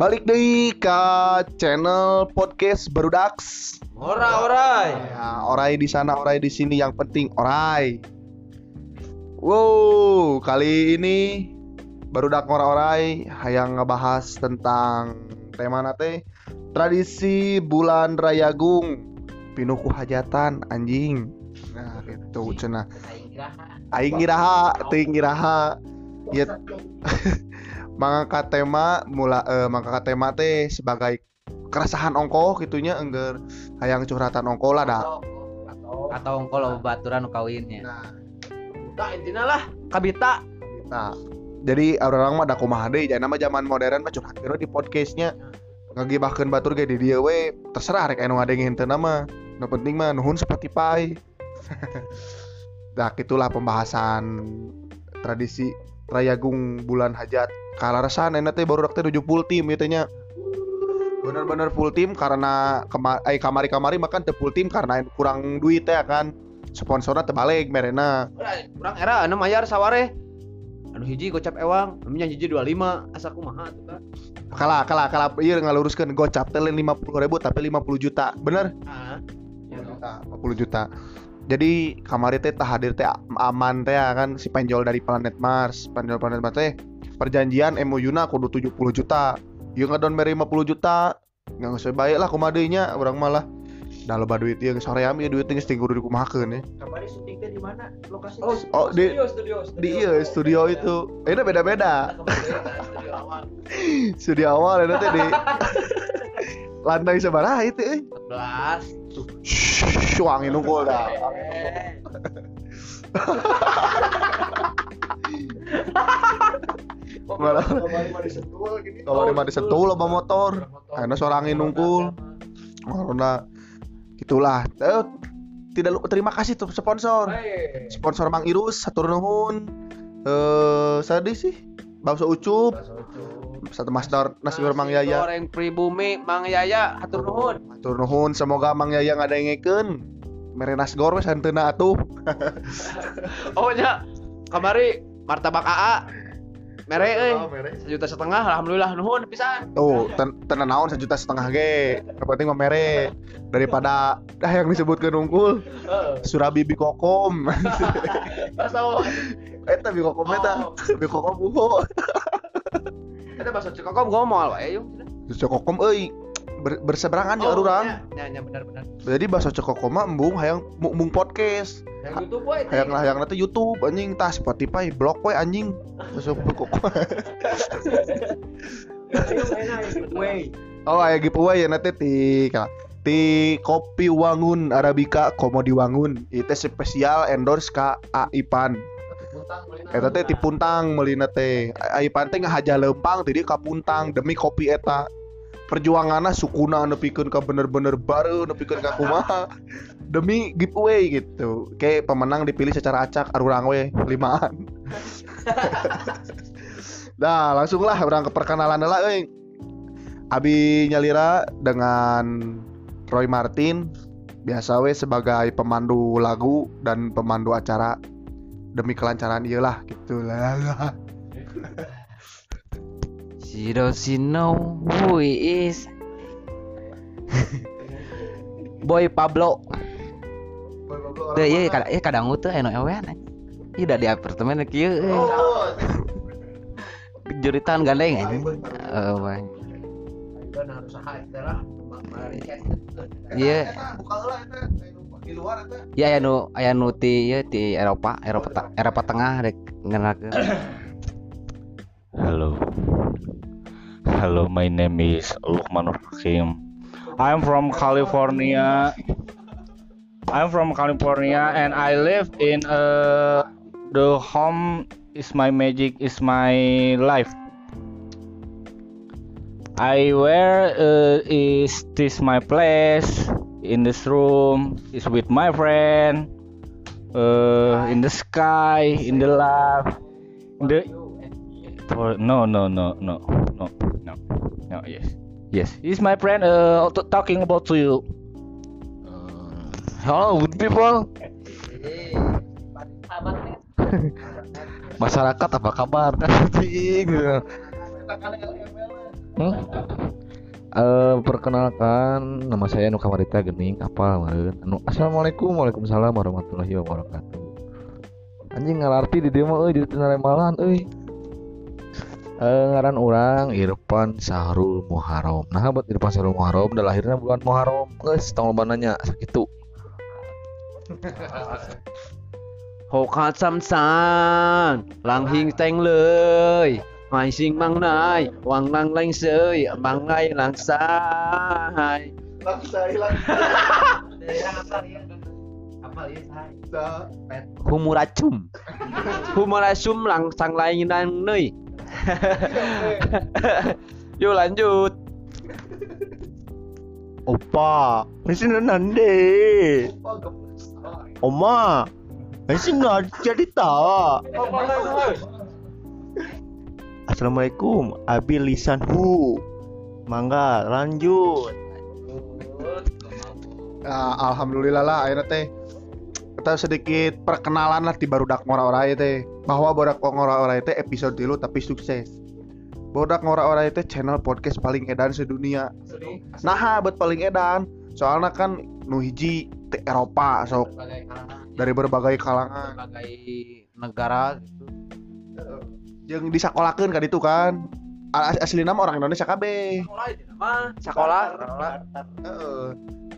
Balik deh ke channel podcast Berudaks. Ora orai Ya, orai di sana, orai di sini yang penting orai. Wow, kali ini Barudak Orai yang ngebahas tentang tema nate tradisi bulan Rayagung pinuku hajatan anjing. Nah, gitu cenah. Aing ngiraha, teuing ngiraha. Ya mangangkat tema mula eh, mangangkat tema teh sebagai keresahan ongkoh gitunya engger hayang curhatan ongkoh lah dah. atau kalau baturan kawinnya Nah, Nah intinya lah kabita Nah, jadi orang mah da kumaha deui jangan nama zaman modern mah curhat di podcastnya ngagibahkeun batur ge di dieu we terserah rek anu ngadengin teu nama. Nu penting mah nuhun Spotify. nah, gitulah pembahasan tradisi Rayagung bulan hajat. Kalarasan enak teh baru teh 70 tim gitu nya. Bener-bener full tim karena kema eh, kamari-kamari makan teu full tim karena kurang duit ya kan. Sponsornya terbalik merena. kurang era anu mayar saware anu hiji gocap ewang anu nya hiji 25 asa kumaha tuh kan kalah kalah kalah iya ngaluruskan gocap teh lain 50 ribu tapi 50 juta bener ah 50 juta jadi kamari teh tah hadir teh aman teh ya kan? Si penjol dari planet Mars penjol planet Mars teh perjanjian MOU na kudu 70 juta. Ieu ngadon mere 50 juta nggak usah baik lah kumadeunya urang malah dah loba duit ieu sore ami duit geus tinggal kudu dikumahakeun ya kemarin syutingnya di mana? Lokasi oh, Oh, di- studio studio di iya studio itu. Ini beda-beda. Studio awal. Studio awal ini teh di lantai sabaraha itu euy 14 Shhh, wangi nungkul dah. Malah kalau di mati sentuh loba motor. Karena suara angin nungkul. Karena itulah. Eh, tidak lupa terima kasih tuh sponsor. Sponsor Mang Irus satu nuhun. Eh, sadis sih. Bakso ucup, satu masdar nasi goreng Mang Yaya. goreng pribumi Mang Yaya hatur nuhun Hatur nuhun semoga Mang Yaya ngadengikeun. Mere nasgor we santeuna atuh. oh nya kamari martabak AA mere euy Oh, mere. sejuta setengah alhamdulillah nuhun pisan Tuh, ten tenan naon sejuta setengah ge. Yang penting mah mere daripada dah yang disebutkan unggul Surabi Bikokom. Eta Bikokom eta. Bikokom uho. ada bahasa Cikokom ngomong wae yuk Cokokom euy. Ber- berseberangan ya urang. ya ya benar benar. Jadi bahasa Cokokom mah embung hayang embung podcast. yang YouTube wae Hayang hayang nanti YouTube anjing. Tah Spotify blog we anjing. Masuk Bikokom. Oh, aya giveaway ya nanti ti ka- ti kopi wangun arabica komodi wangun. Itu spesial endorse ka Aipan eta teh ti puntang meulina teh. A- Aipan teh ngahaja lempang tadi ka puntang demi kopi eta. Perjuanganna sukuna nepikeun ka bener-bener baru nepikeun ka kumaha. Demi giveaway gitu. Kayak pemenang dipilih secara acak arurang we limaan. Nah, langsung lah orang ke perkenalan lah, euy. Abi Nyalira dengan Roy Martin biasa we sebagai pemandu lagu dan pemandu acara demi kelancaran iyalah gitu lah. She doesn't know who he is. Boy Pablo. Tuh iya kadang iya kadang tuh eno ewean. Iya udah di apartemen kieu. euy. Juritan gandeng aja. Oh, lah Iya, Buka lah eta di luar eta. ya aya nu aya nu ti ieu ti Eropa, Eropa te- Eropa Tengah rek ngenalkeun. Hello. Hello, my name is Lukman Hakim. I'm from California. I'm from California and I live in uh the home is my magic is my life. I where uh, is this my place in this room is with my friend uh in the sky in the love in the for no no no no no no no yes yes. He's my friend uh talking about to you. Hello good people. Masyarakat apa kabar? Anjing hmm? Eh, perkenalkan nama saya Nuka Marita Gening apa anu Assalamualaikum Waalaikumsalam warahmatullahi wabarakatuh. Anjing ngalarti di mah euy di euy. Eh, ngaran orang Irfan Sahrul Muharram. Nah buat Irfan Sahrul Muharram udah lahirnya bulan Muharram. Geus tong loba nanya sakitu Hokat samsan langhing teng mai sing mang nai wang lang lang seuy mang ngai lang sai Laksa hilang. humuracum humuracum lang sang lain nang neuy Yuk lanjut Opa, masih nande. Oma, masih nggak jadi tawa. Assalamualaikum, Abi Lisan Hu. Mangga, lanjut. Nah, alhamdulillah lah akhirnya teh kita sedikit perkenalan lah di barudak ngora-orai teh. Bahwa barudak ngora-orai teh episode dulu tapi sukses. Barudak ngora-orai teh channel podcast paling edan sedunia. Nah buat paling edan. Soalnya kan nu hiji teh Eropa sok. Dari berbagai kalangan. Berbagai negara gitu. Yang disakolakeun kan itu kan asli nama orang Indonesia kabeh sekolah.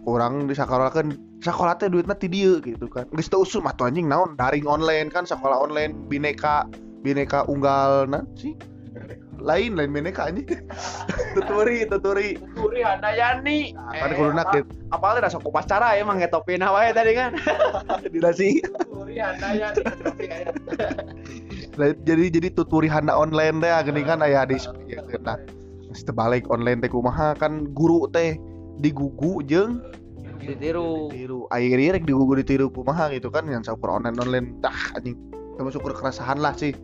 Orang di sekolah kan sekolah teh duitnya ti dieu gitu kan. Geus teu usum atuh anjing naon daring online kan sekolah online bineka bineka unggal nah sih. Lain lain bineka anjing. tuturi tuturi. Turi Handayani Kan kuduna gitu. apalnya rasa upacara emang ngetopin wae tadi kan Di nasi. Turi Handayani Lah, jadi jadi tuturi handa online teh geuning kan aya di ya, nah. Geus teu balik online teh kumaha kan guru teh digugu jeung Ditiru. tiru akhirnya rek digugu ditiru kumaha gitu kan yang syukur online online dah anjing terus syukur keresahan lah sih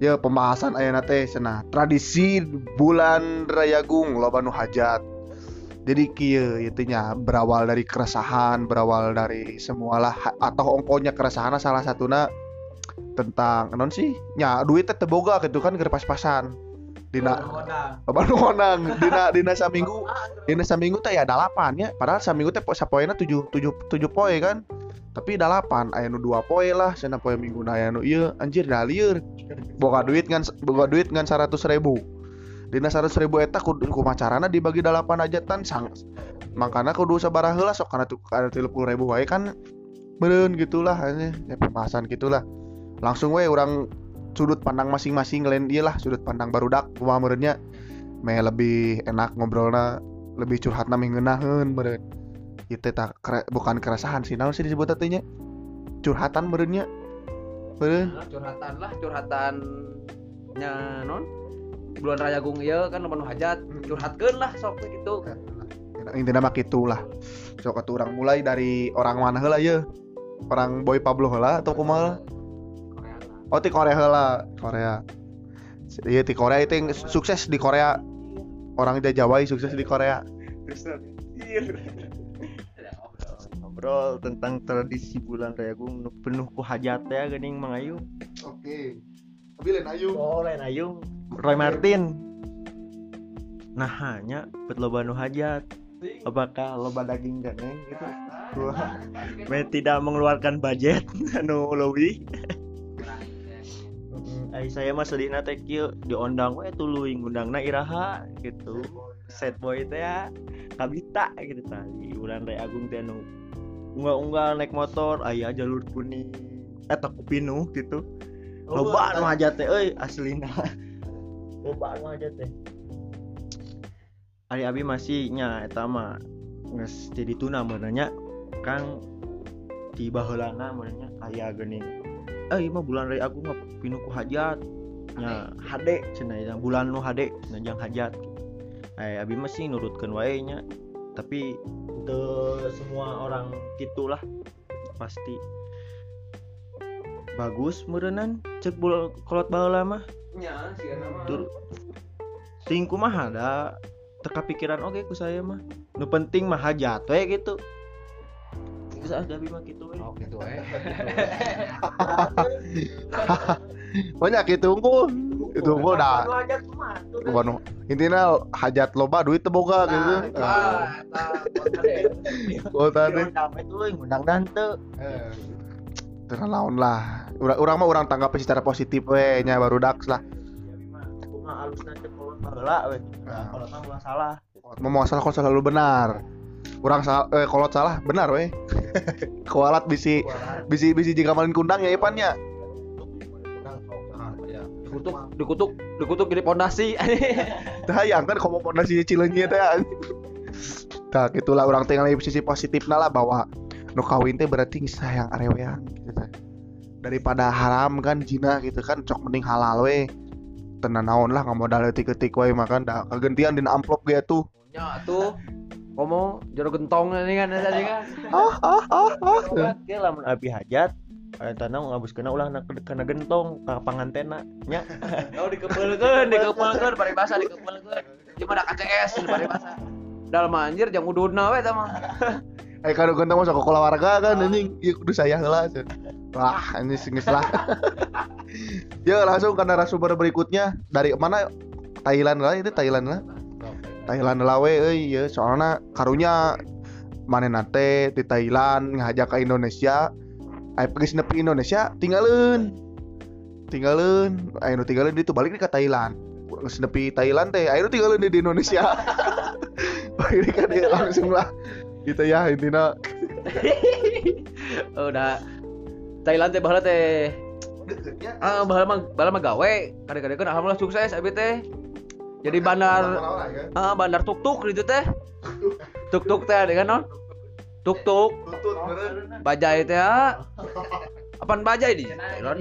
ya pembahasan ayana teh cenah tradisi bulan rayagung loba nu hajat. Jadi kieu itu nya berawal dari keresahan berawal dari semualah atau ongkonya keresahan salah satuna tentang non sih? Nya duit teh boga gitu kan keur pas-pasan. Dina Bapak nu ngonang dina dina saminggu dina saminggu teh ya dalapan ya. Padahal saminggu teh po- sapoena tujuh tujuh tujuh poe kan tapi dalapan aya nu dua poe lah sana poe minggu aya nu ieu anjir dah lieur boga duit ngan boga duit ngan seratus ribu. Dina seratus ribu eta kudu kumacarana dibagi dalapan ajatan sang makanya kudu sabaraha heula sok kana tu kana tilu puluh ribu wae kan beureun gitulah ini ya pembahasan gitulah. Langsung we orang sudut pandang masing-masing lain dia lah sudut pandang barudak kumaha meureunnya. Me lebih enak ngobrolna lebih curhatna meh ngeunaheun meureun itu tak bukan keresahan sih. Naon sih disebut teh nya curhatan meureunnya. Meureun. Curhatan lah curhatannya non? Bulan raya gung ieu kan nu hajat. Curhatkeun lah sok gitu intinya mah gitu lah. Sok atuh urang mulai dari orang mana heula ye orang boy Pablo heula atau kumaha oh ti Korea heula. Korea. Iya ti Korea itu yang sukses di Korea. Orang Jawa sukses di Korea ngobrol tentang tradisi bulan raya gung nu penuh ku hajat ya geuning Mang Ayu. Oke. Tapi lain ayu. Oh lain Ayu. Roy Martin. Nah hanya bet loba nu hajat. Apakah loba daging ganeng gitu? Wah, me tidak mengeluarkan budget anu leuwih Ay, saya mah sedihna teh kieu diondang we tuluy ngundangna iraha gitu. Set boy. Teh ya. Kabita gitu tadi bulan raya agung teh anu unggal-unggal naik motor. Aya jalur kuning. Eta kupinu gitu. Loba anu hajat teh euy aslina loba anu hajat teh Ari abi masih nya eta mah geus jadi tuna meunanya Kang di baheulana meunanya aya geuning eh mah bulan raya agung mah pinu ku hajat. Nya hade cenah bulan nu hade cenah jang hajat. Eh abi mah sih nurutkeun wae nya tapi teu semua orang gitulah pasti. Bagus meureunnan cek bul kolot baheula mah nya sih tur tingku mah ada. Teka pikiran oke ku saya mah. Nu penting mah hajat we gitu. Geus ah abi mah kitu we. Oh gitu eh. Banyak itu unggul itu unggul dah hajat mah tuh Kumaha intinya hajat loba duit teu boga gitu. oh tadi ngundang we tuluy ngundang dan teu. Terus naon lah. Urang urang mah urang tanggapi secara positif we nya baru dax lah. We. Kalau mah ulah salah. Mau salah kalau selalu benar. Orang salah eh kalau salah benar weh kualat bisi bisi bisi jika malin kundang ya Ipannya dikutuk dikutuk dikutuk jadi pondasi. Hayang kan komo pondasi cileunyi teh tak itulah orang tinggal di sisi positifnya lah bahwa nu kawin teh berarti sayang arewean gitu teh. daripada haram kan jina gitu kan cok mending halal we. Tenan naon lah nggak modal etik-etik we makan dah kegentian dina amplop ge tuh nya tuh komo jero gentong ini kan tadi kan. Ah ah ah ah. Oke lamun abi hajat Eta na ngabuskeuna ulah na kana gentong ka pangantena nya. Oh dikepelkeun dikepelkeun bari basa dikepelkeun. Cuma ada KCS bari basa dalam anjir jang ududna we eta mah. Eh kado ganteng masuk ke warga kan anjing. Iya kudu saya lah Cen. wah ini singis lah. Ya langsung ke narasumber berikutnya. Dari mana? Thailand lah itu Thailand lah. Thailand lah we euy ya soalnya karunya mana nate di Thailand ngajak ke Indonesia Ayo pergi nepi Indonesia tinggalin. Tinggalin. Ayo tinggalin itu balik nih ke Thailand. Nepi Thailand teh ayo tinggalin di Indonesia. Balik kan dia langsung lah. Gitu ya intinya. Oh, udah Thailand teh baheula teh. Ah baheula mah baheula mah gawe. Kadang-kadang alhamdulillah sukses abi teh. Jadi bandar ah bandar tuk-tuk gitu teh. Tuk-tuk teh ada kan non tuk-tuk bajai teh ah. apaan bajai di? Thailand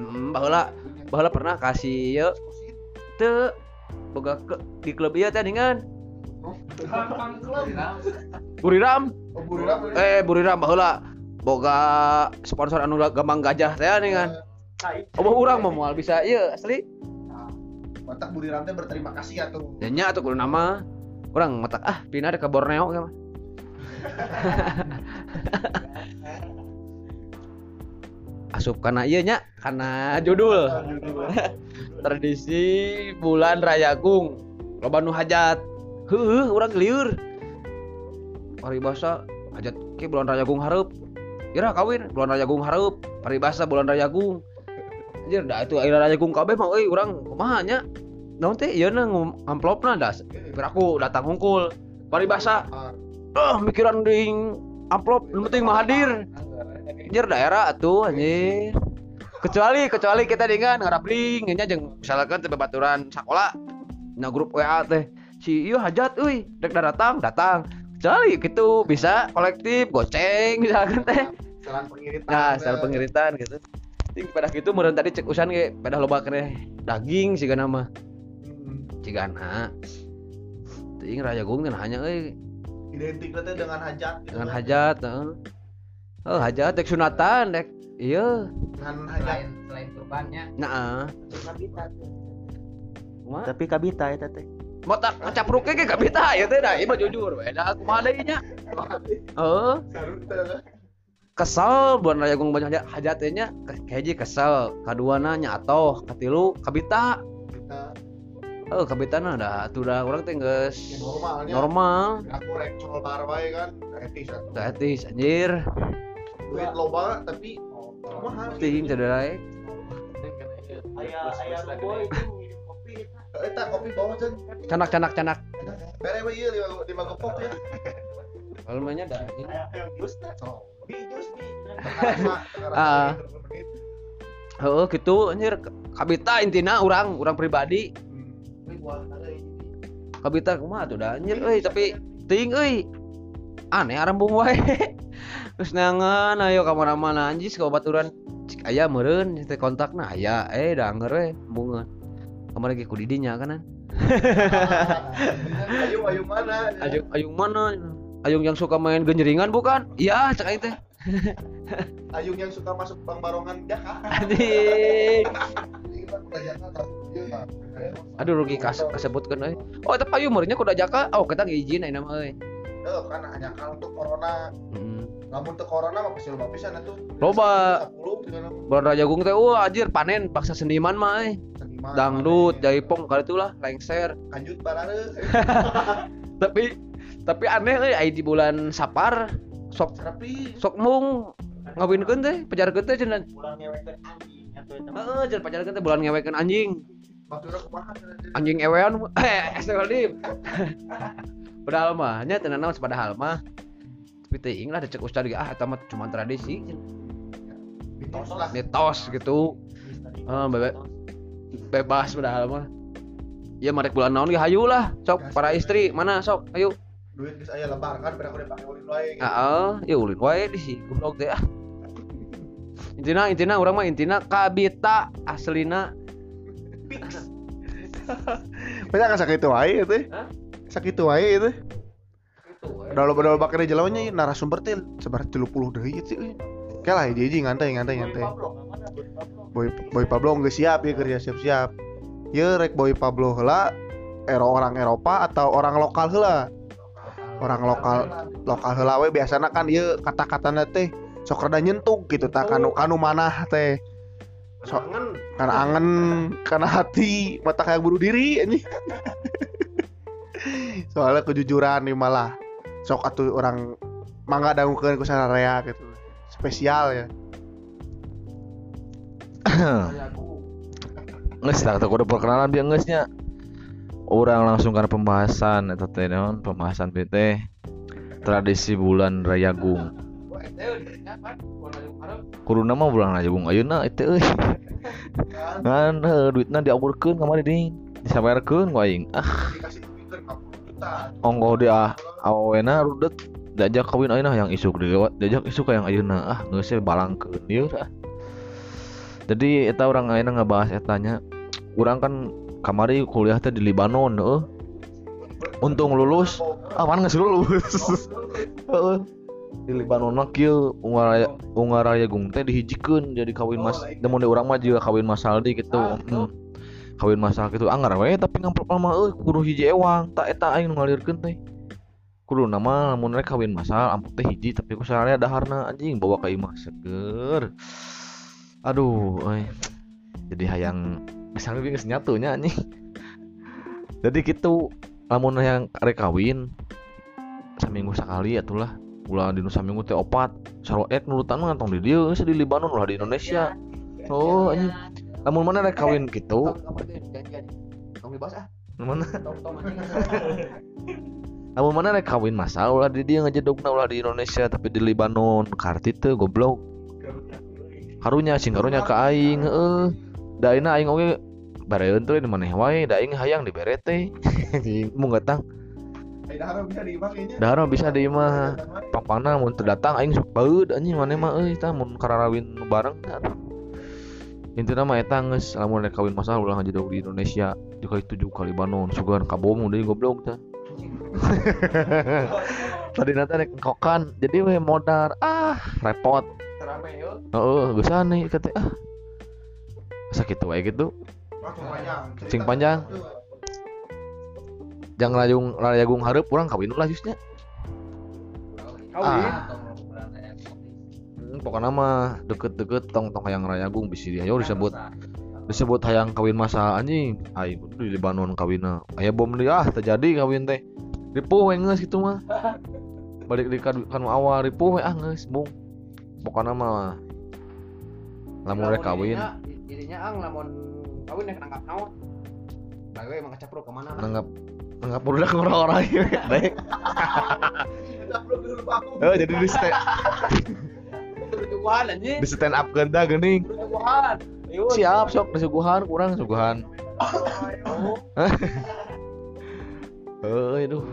hmm, baheula baheula pernah kasih ye. Teu boga ke, di klub ieu teh dengan Buriram? Eh Buriram baheula. Boga sponsor anu gampang gajah teh dengan Oh, urang mah moal bisa ieu asli. Matak Buriram teh berterima kasih ya tuh. Nya atuh kudu nama urang matak ah pindah ke Borneo mah. asup karena iya nya karena judul. Tradisi bulan rayagung loba nu hajat. Heuh urang lieur paribasa hajat ke bulan rayagung hareup. Ira kawin bulan rayagung hareup. Paribasa bulan rayagung anjir da itu air rayagung kabeh mah euy urang kumaha nya naon teh ieu na ngum- amplopna da aku datang hungkul. Paribasa ah mikiran ding amplop nu penting mah hadir anjir daerah atuh anjir. Kecuali kecuali kita dengan ngarabling nya jeung misalkan teh babaturan sekolah na grup WA teh si ieu hajat euy dek da datang datang. Kecuali gitu bisa kolektif goceng misalkan teh. Salah pengiritan. nah style pengiritan gitu. Pada gitu meureun tadi cek usan ge pada loba keneh daging sih nama Hmm. Cigana. Ting raya gung kan hanya euy. Identik teh dengan hajat. gitu dengan kan. hajat heeh. oh hajat dek sunatan dek. Iya. Dengan hajat. selain kurbannya. Nah Kumaha? tapi kabita ya teh. Mau tak ngacap ruke ge gak bisa ya teh dah. Ieu mah jujur we dah kumaha deui nya heeh. Sarung teh kan. kesel buat raya gung banyak hajat hajat teh nya. Kayak kesel. Kaduana nyatoh katilu kabita. Kita oh kabita na dah tuh dah urang teh geus normalnya. normal Aku rek col bar wae kan. Etis atuh. Etis anjir Duit loba tapi kumaha? ting cederai aya aya boy Eta kopi bawa cenah. canak canak canak Bere we ieu lima lima gepok ya. kalau mainnya dah aya jus teh bi jus bi Ah. heeh gitu anjir kabita intina urang urang pribadi kabita kumaha tuh dah anjir euy tapi ting euy. Aneh arembung wae. Terus nangan ayo ka mana-mana. Anjis ka baturan cik aya meureun teh kontakna. Aya eh da anger we bunga kamar lagi ku didinya kanan Ayo ayo mana? ayung ayung mana? Ayung yang suka main genjeringan bukan? Iya cek aing teh Ayung yang suka masuk bang barongan atas. Ieu mah. aduh rugi kas kasebutkeun euy oh tapi ayu meureunnya kuda jaka oh kita ngizin ayeuna mah euy Tuh kan hanya kalau untuk corona, Hmm. lamun teu corona mah pasti loba pisan atuh. Loba. 10 dengan bulan raja gung teh wah anjir panen paksa seniman mah euy dangdut jaipong kali itulah lengser Kanjut barare. tapi tapi aneh euy di bulan sapar sok sok mung ngawinkeun teh pajarkeun teh cenah pulang ngewekkeun anjing atuh eta heeh cenah pajarkeun teh bulan ngewekeun anjing. Anjing ewean eh astagfirullahaladzim padahal mah nya tenan naon padahal mah. Tapi teuing lah dicek ustad ah eta mah cuma tradisi. Mitos lah. mitos gitu. Eh, bebe- bebas padahal mah. Ya marek bulan naon ge hayu lah sok. Para istri mana sok ayo Duit geus aya lebar kan pada kudu pake ulin wae. gitu. heeh ya ulin wae di si goblok teh ah intina intina urang mah intina kabita aslina Banyak kan sakit wae teh. Hah? Sakit wae. Udah loba loba bakal jelawanya narasumber teh sebar 30 deui sih. euy. Kayak lah jadi ngantai ngantai ngantai. Boy Boy Pablo nggak siap ya kerja siap siap. Ya rek Boy Pablo heula ero orang Eropa atau orang lokal heula. Orang lokal lokal heula we biasana kan ieu kata-katana teh sok rada nyentuk gitu tak kanu kanu manah teh. So, karena angen, karena hati, mata kayak bunuh diri ini. Soalnya kejujuran nih malah sok atuh orang mangga dangukeun ku sararea gitu. Spesial ya. Nges lah, tak udah perkenalan dia ngesnya. Orang langsung karena pembahasan eta teh naon pembahasan PT tradisi bulan Rayagung. Kudu nama bulan Rayagung ayeuna eta euy. Ngan heuh, duitna diaburkeun kamari ding. Disawerkeun ku aing. Ah, Dikasih duitkeun 40 juta. ongko dia awena rudet diajak kawin ayeuna yang isuk dewa diajak isuk yang ayeuna ah geus we balangkeun ieu ah. Jadi eta orang ayeuna ngebahas etanya. Urang kan kamari kuliah teh di Libanon heeh. Untung lulus, ah mana geus lulus. Di Libanon mah kieu ungaraya ungaraya gung teh dihijikeun jadi kawin mas. Demun urang mah juga kawin masaldi gitu. Hmm. Kawin masal gitu anggar we tapi ngamplop mah euy kudu hiji ewang tak eta aing ngalirkeun teh. Kudu nama lamun rek kawin masal amplop teh hiji tapi ku sararea daharna anjing bawa ka imah seger. aduh euy. jadi hayang lebih geus nyatunya anjing. Jadi gitu lamun yang rek kawin saminggu sekali atulah ulah dinu saminggu teh opat saroet nurutan mah ngantong di dieu geus di Libanon ulah di Indonesia. Oh anjing. Lamun mana rek kawin gitu? ah. mana? Lamun mana rek kawin masal ulah di dieu ngajedogna ulah di Indonesia tapi di Libanon karti goblok. Karunya sing karunya ka aing heeh da ayeuna aing oge bareun teh di maneh wae da aing hayang dibere teh anjing mun gatang Dahar bisa diimah kayaknya. dahar bisa di imah. Papana mun teu datang aing sok baeud anjing maneh mah euy tah mun kararawin bareng tah. Intina mah eta geus lamun rek kawin masal ulah ngajedog di Indonesia. Dikali tujuh kali Libanon sugan kabom deui goblok tah. Tadi nanti rek kokan jadi we modar. Ah repot. Heeh, geus aneh kata ah. Sakit wae gitu. Langsung panjang. Sing panjang. Jangan rayung rayagung hareup urang kawin ulah jusnya. Kawin. Ah. Hmm, pokoknya mah deket-deket tong tong hayang rayagung bisi dia yo disebut disebut hayang kawin masa anjing. Ai di Libanon kawinna. Aya bom deui ah terjadi kawin teh. Ripuh we geus kitu mah. Balik di kanu kanu awal ripuh we ah geus bung. Pokoknya mah lamun rek kawin Dirinya ang lamun kawin nek nangkap naon. Bae emang kecapruk ke mana? nanggap nanggap udah orang-orang baik. Oh jadi di stand di stand up genda gening. Siap sok di suguhan kurang suguhan. Eh itu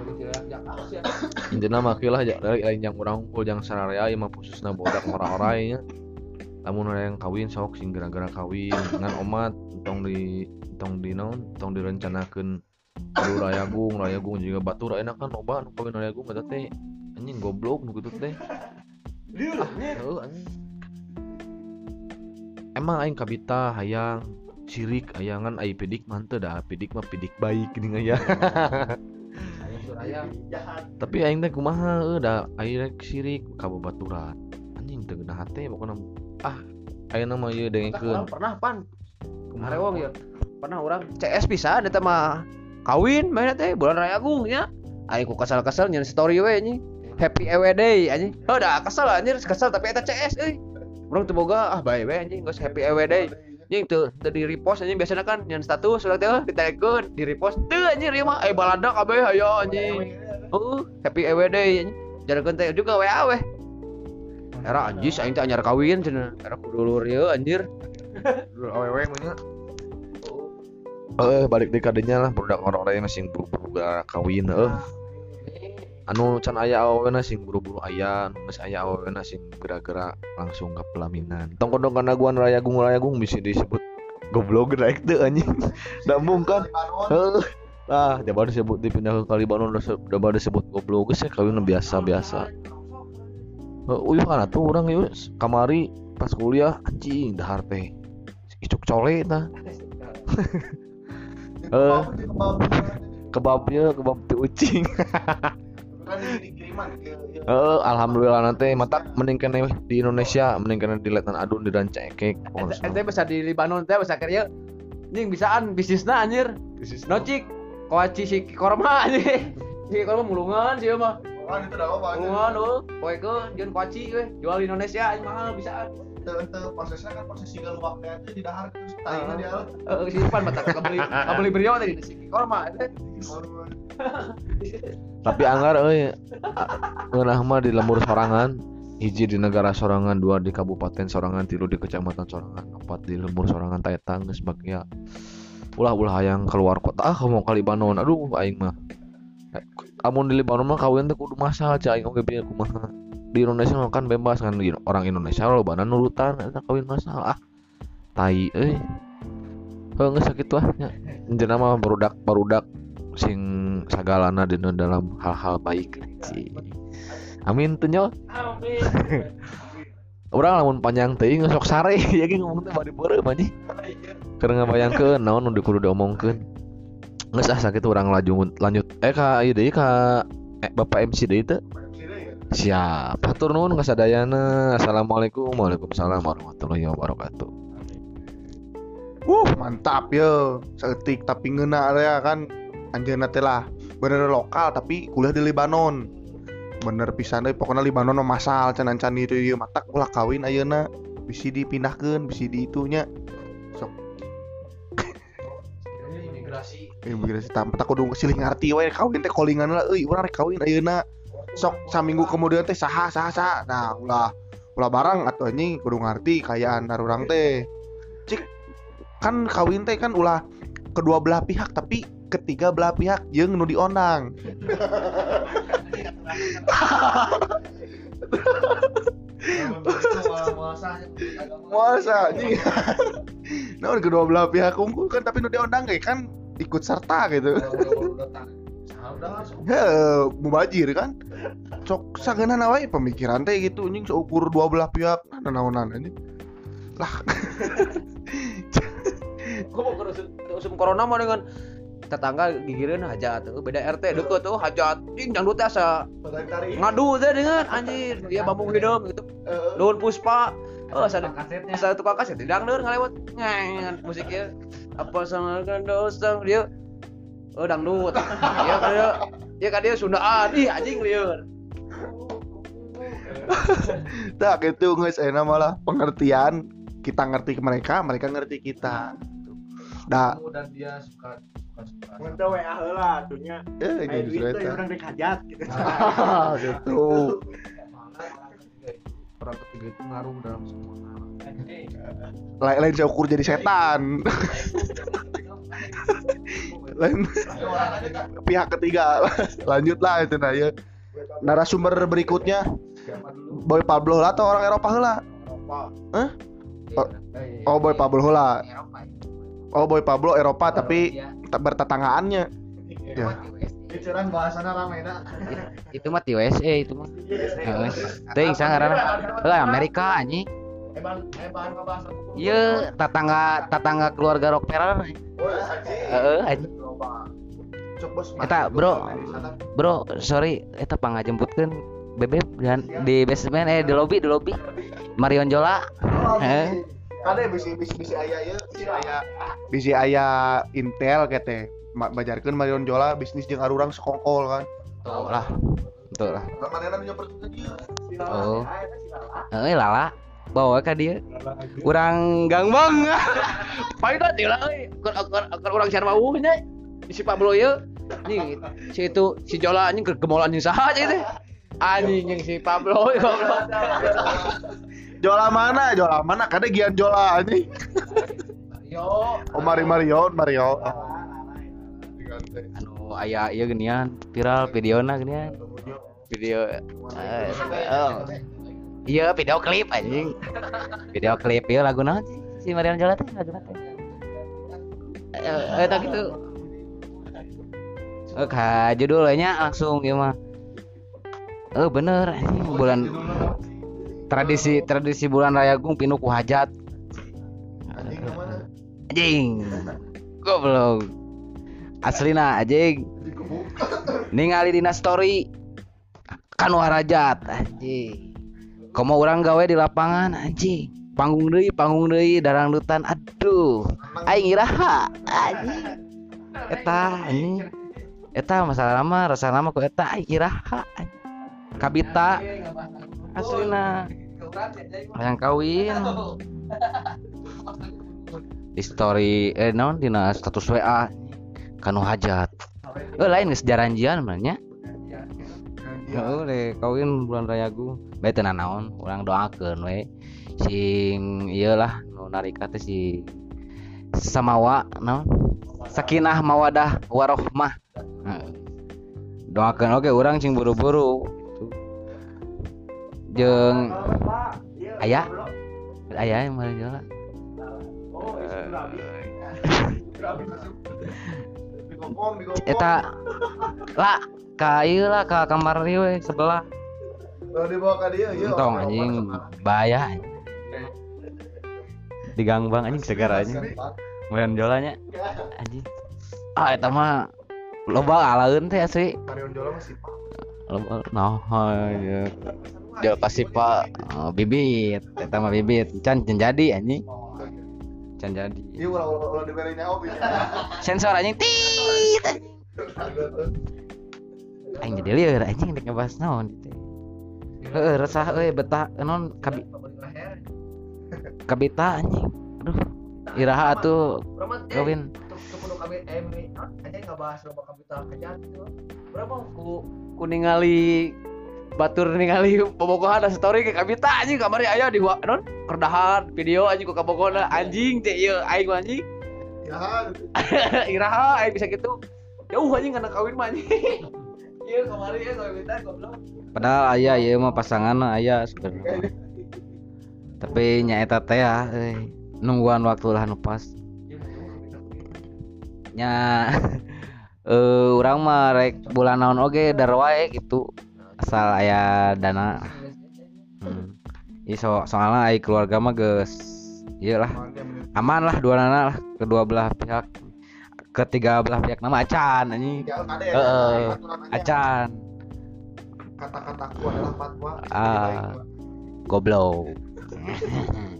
intinya mah kilah ya dari lain yang orang unggul yang sararea mah khususnya bodak orang-orang nya lamun ada yang kawin sok sing gara-gara kawin dengan omat tong di tong di naon tong direncanakeun Aduh rayagung, rayagung juga batur enak kan loba nu kawin rayagung eta teh anjing goblok nu kitu teh. Ah, anjing. Emang aing kabita hayang sirik hayangan ai pidik mah teu dah pidik mah pidik baik geuning aya. Suraya. Tapi aing teh kumaha euy da ai rek sirik ka babaturan. Anjing teu geunah hate pokona ah ayeuna mah ieu dengekeun. Pernah pan. Arewong ya. Pernah orang CS pisan eta mah kawin main teh bulan raya agung nya. Aing ku kesal-kesal nyen story we anjing. Happy EWD anjing. Oh dah kesel anjir kesel tapi eta CS euy. Urang teu boga ah bae we anjing geus happy EWD. Anjing teu di repost anjing biasana kan nyen status urang teh ditakeun di repost teu anjir mah eh balada kabeh hayo anjing. Heeh, happy EWD anjing. Jarakeun teh juga WA we. Era anjis aing teh anyar kawin cenah. Era kudu lur ieu anjir. awewe punya eh balik di kadenya lah budak orang-orang yang sing buru-buru kawin eh anu can aya awena sing buru-buru aya anu geus aya awena sing gerak-gerak langsung ke pelaminan. Tong kodong kana guan rayagung rayagung bisa disebut goblok naik teu anjing. Da kan heuh ah jabar disebut dipindah ke Kalibanon udah se- udah baru disebut goblok geus ya kawin biasa-biasa. Uh, uyuh kan tuh orang yuk kamari pas kuliah anjing dahar teh. Icuk cole tah eh kebabnya kebab teu ucing. Kan Eh, alhamdulillah nanti mata mending kene di Indonesia mending kene di Letan Adun di Rancekek Ente bisa di Libanon teh bisa kerja Nying bisaan bisnisna anjir. Nocik Koaci si korma anjir Si korma mulungan sih mah Kan itu dah apa Mulungan lu Poe ke Jun koaci we Jual di Indonesia anjing mahal Ente ente prosesnya kan proses siga luwaknya itu di dahar terus taina di alat. Eh simpan mata kebeli kebeli brio tadi si korma teh tapi anggar euy ngeunah mah di lembur sorangan hiji di negara sorangan dua di kabupaten sorangan tilu di kecamatan sorangan empat di lembur sorangan taetang geus bagia ulah ulah hayang keluar kota ah mau ke Libanon aduh aing mah Amun di Libanon mah kawin teh kudu masalah cai. Oge bieu kumaha di Indonesia mah kan bebas kan. Di- orang Indonesia lo bana nurutan eta kawin masalah ah tai euy. Heuh geus sakitu ah jenama mah barudak barudak sing sagalana dina dalam hal-hal baik Ci. amin tuh nyol orang lamun panjang teuing sok sare. Ya ge ngomong teh bari beureum anjing. Keur ngabayangkeun naon nu kudu diomongkeun geus ah sakitu urang lanjut lanjut eh ka ieu deui ka eh, Bapak MC deui teh Siap. Hatur nuhun kasadayana. Assalamualaikum Waalaikumsalam warahmatullahi wabarakatuh. Wuh, mantap yo. Seetik tapi ngena ya kan anjeunna teh lah. Bener lokal tapi kuliah di Lebanon. Bener pisan deui pokoknya Lebanon mah masal can can itu ieu matak ulah kawin ayeuna bisi dipindahkeun bisi di itunya. Sok imigrasi imigrasi tam tak kudu silih ngarti we kawin teh callingan lah euy urang rek kawin ayeuna. Sok saminggu kemudian teh saha saha saha. Nah, ulah ulah barang atau anjing kudu ngarti kayaan urang teh. Cik kan kawin teh kan ulah kedua belah pihak tapi ketiga belah pihak jeung nu diondang. Masa anjing. Nah, kedua belah pihak kumpul kan tapi nu diondang ge kan ikut serta gitu. Ya, mubajir kan. Cok sageuna wae pemikiran teh gitu anjing seukur dua belah pihak. Nanaonan anjing. Lah. Kok mau kerusum corona mah dengan tetangga gigireun hajat. Tuh beda RT deket. Tuh hajat. Jing jang teh asa. Ngadu teh dengan anjir. Dia bambung hidup gitu. Nuhun puspa oh asa asa tukang kaset dang deur ngalewat ngang musiknya. Apa sama kan dosa dia. Oh dangdut ya kan dia. Ya kan dia Sundaan. Ih anjing lieur Tak gitu guys, enak malah pengertian kita ngerti ke mereka, mereka ngerti kita. Dah, dan dia suka WA heula atunya. eh gitu urang rek hajat gitu. gitu. orang ketiga itu ngaruh dalam semua hal. Lain lain saya ukur jadi setan. lain pihak ketiga. Lanjutlah itu nah ya. Narasumber berikutnya Boy Pablo lah atau orang Eropa heula? Hah? Oh Boy Pablo heula. Oh Boy Pablo Eropa tapi tak bertetanggaannya. Ya. Kiceran bahasana ramena. itu mah ti USA itu mah. Heeh. teuing sangarana lah Amerika anjing. Emang emang ngebahas ieu tetangga tetangga keluarga Rockefeller heeh anjing. Cok bos. Eta, bro. bro sorry. Eta pangajemputkeun bebek dan di basement eh di lobby di lobby. Marion Jola. Heeh. Kade bisi bisi bisi aya ya, bisi aya bisi aya Intel kete. Ma- Bajarkeun Marion Jola bisnis jeung arurang sekongkol kan. Tuh lah Tuh lah Lah ke oh Heeh lala bawa ka dia urang gangbang teh lah euy. Keur urang siar mau nya. Si Pablo ye. Nih si itu si Jola anjing keur gemolan jeung saha aja teh. Anjing yang si Pablo goblok. Jola mana? Jola mana? Kade gian Jola anjing. Yo. Oh Mari Mario, Mario. Anu aya ieu genian viral videona genian video eh, oh. iya video klip anjing. Video klip ieu lagu naon sih si Marion Jola teh lagu teh. Eh eta gitu. Eh ka judulnya langsung ieu mah. Eh bener anjing bulan tradisi tradisi bulan raya gung pinu ku hajat anjing goblok aslina anjing. Ningali dina story. Kanu harajat anjing. Komo urang gawe di lapangan anjing. Panggung deui panggung deui darangdutan aduh aing iraha anjing. Eta anjing. Eta masalah nama rasa nama ku eta aing iraha anjing. kabita aslina yang kawin. Di story eh non dina status WA kanu hajat eh lain geus jaranjian sebenarnya Heeh, le kawin bulan raya gu. Bae teu naon, urang doakeun we. Sing ieu lah nu narika teh si samawa naon? Sakinah mawadah warohmah. Heeh. Doakeun oge urang cing buru-buru. Jeung aya aya yang mari jalan. Eta lah ka ieu lah ka kamar ieu we sebelah. Kalau dibawa ke dia, iya. Entong anjing bahaya. Di gangbang anjing segar anjing. Main jolanya anjing. Ah eta mah loba alaeun teh asli. Marion Jola masih loba nah ya dia pasti pak oh, bibit eta mah bibit can can jadi anjing can jadi Iya ulah ulah ulah dibelinya obi. sensor anjing tit aing jadi lieur anjing dek ngebahas naon gitu heeh resah euy betah non kabi kabita anjing aduh iraha atuh kawin kudu kami eh ini aja nggak bahas loba kapital kerjaan gitu berapa ku ku ningali batur ningali bobogohan ada story ke kabita anjing kamari aya di non kerdahan video anjing ku kabogona anjing teh ieu aing mah anjing. Ya, iraha aing bisa gitu. Jauh anjing kana kawin mah anjing. Ieu kamari ya kabita goblok. Padahal ayah ya mah pasangan ayah sebenarnya. Tapi nya eta teh ya euy. nungguan waktu lah nu pas. Nya eh urang mah rek bulan naon oge dar wae gitu asal aya dana hmm. Iya so soalnya ai keluarga mah geus iyalah aman lah dua nana lah kedua belah pihak ketiga belah pihak nama acan anjing Heeh. acan Kata-kataku adalah fatwa. Ah. goblok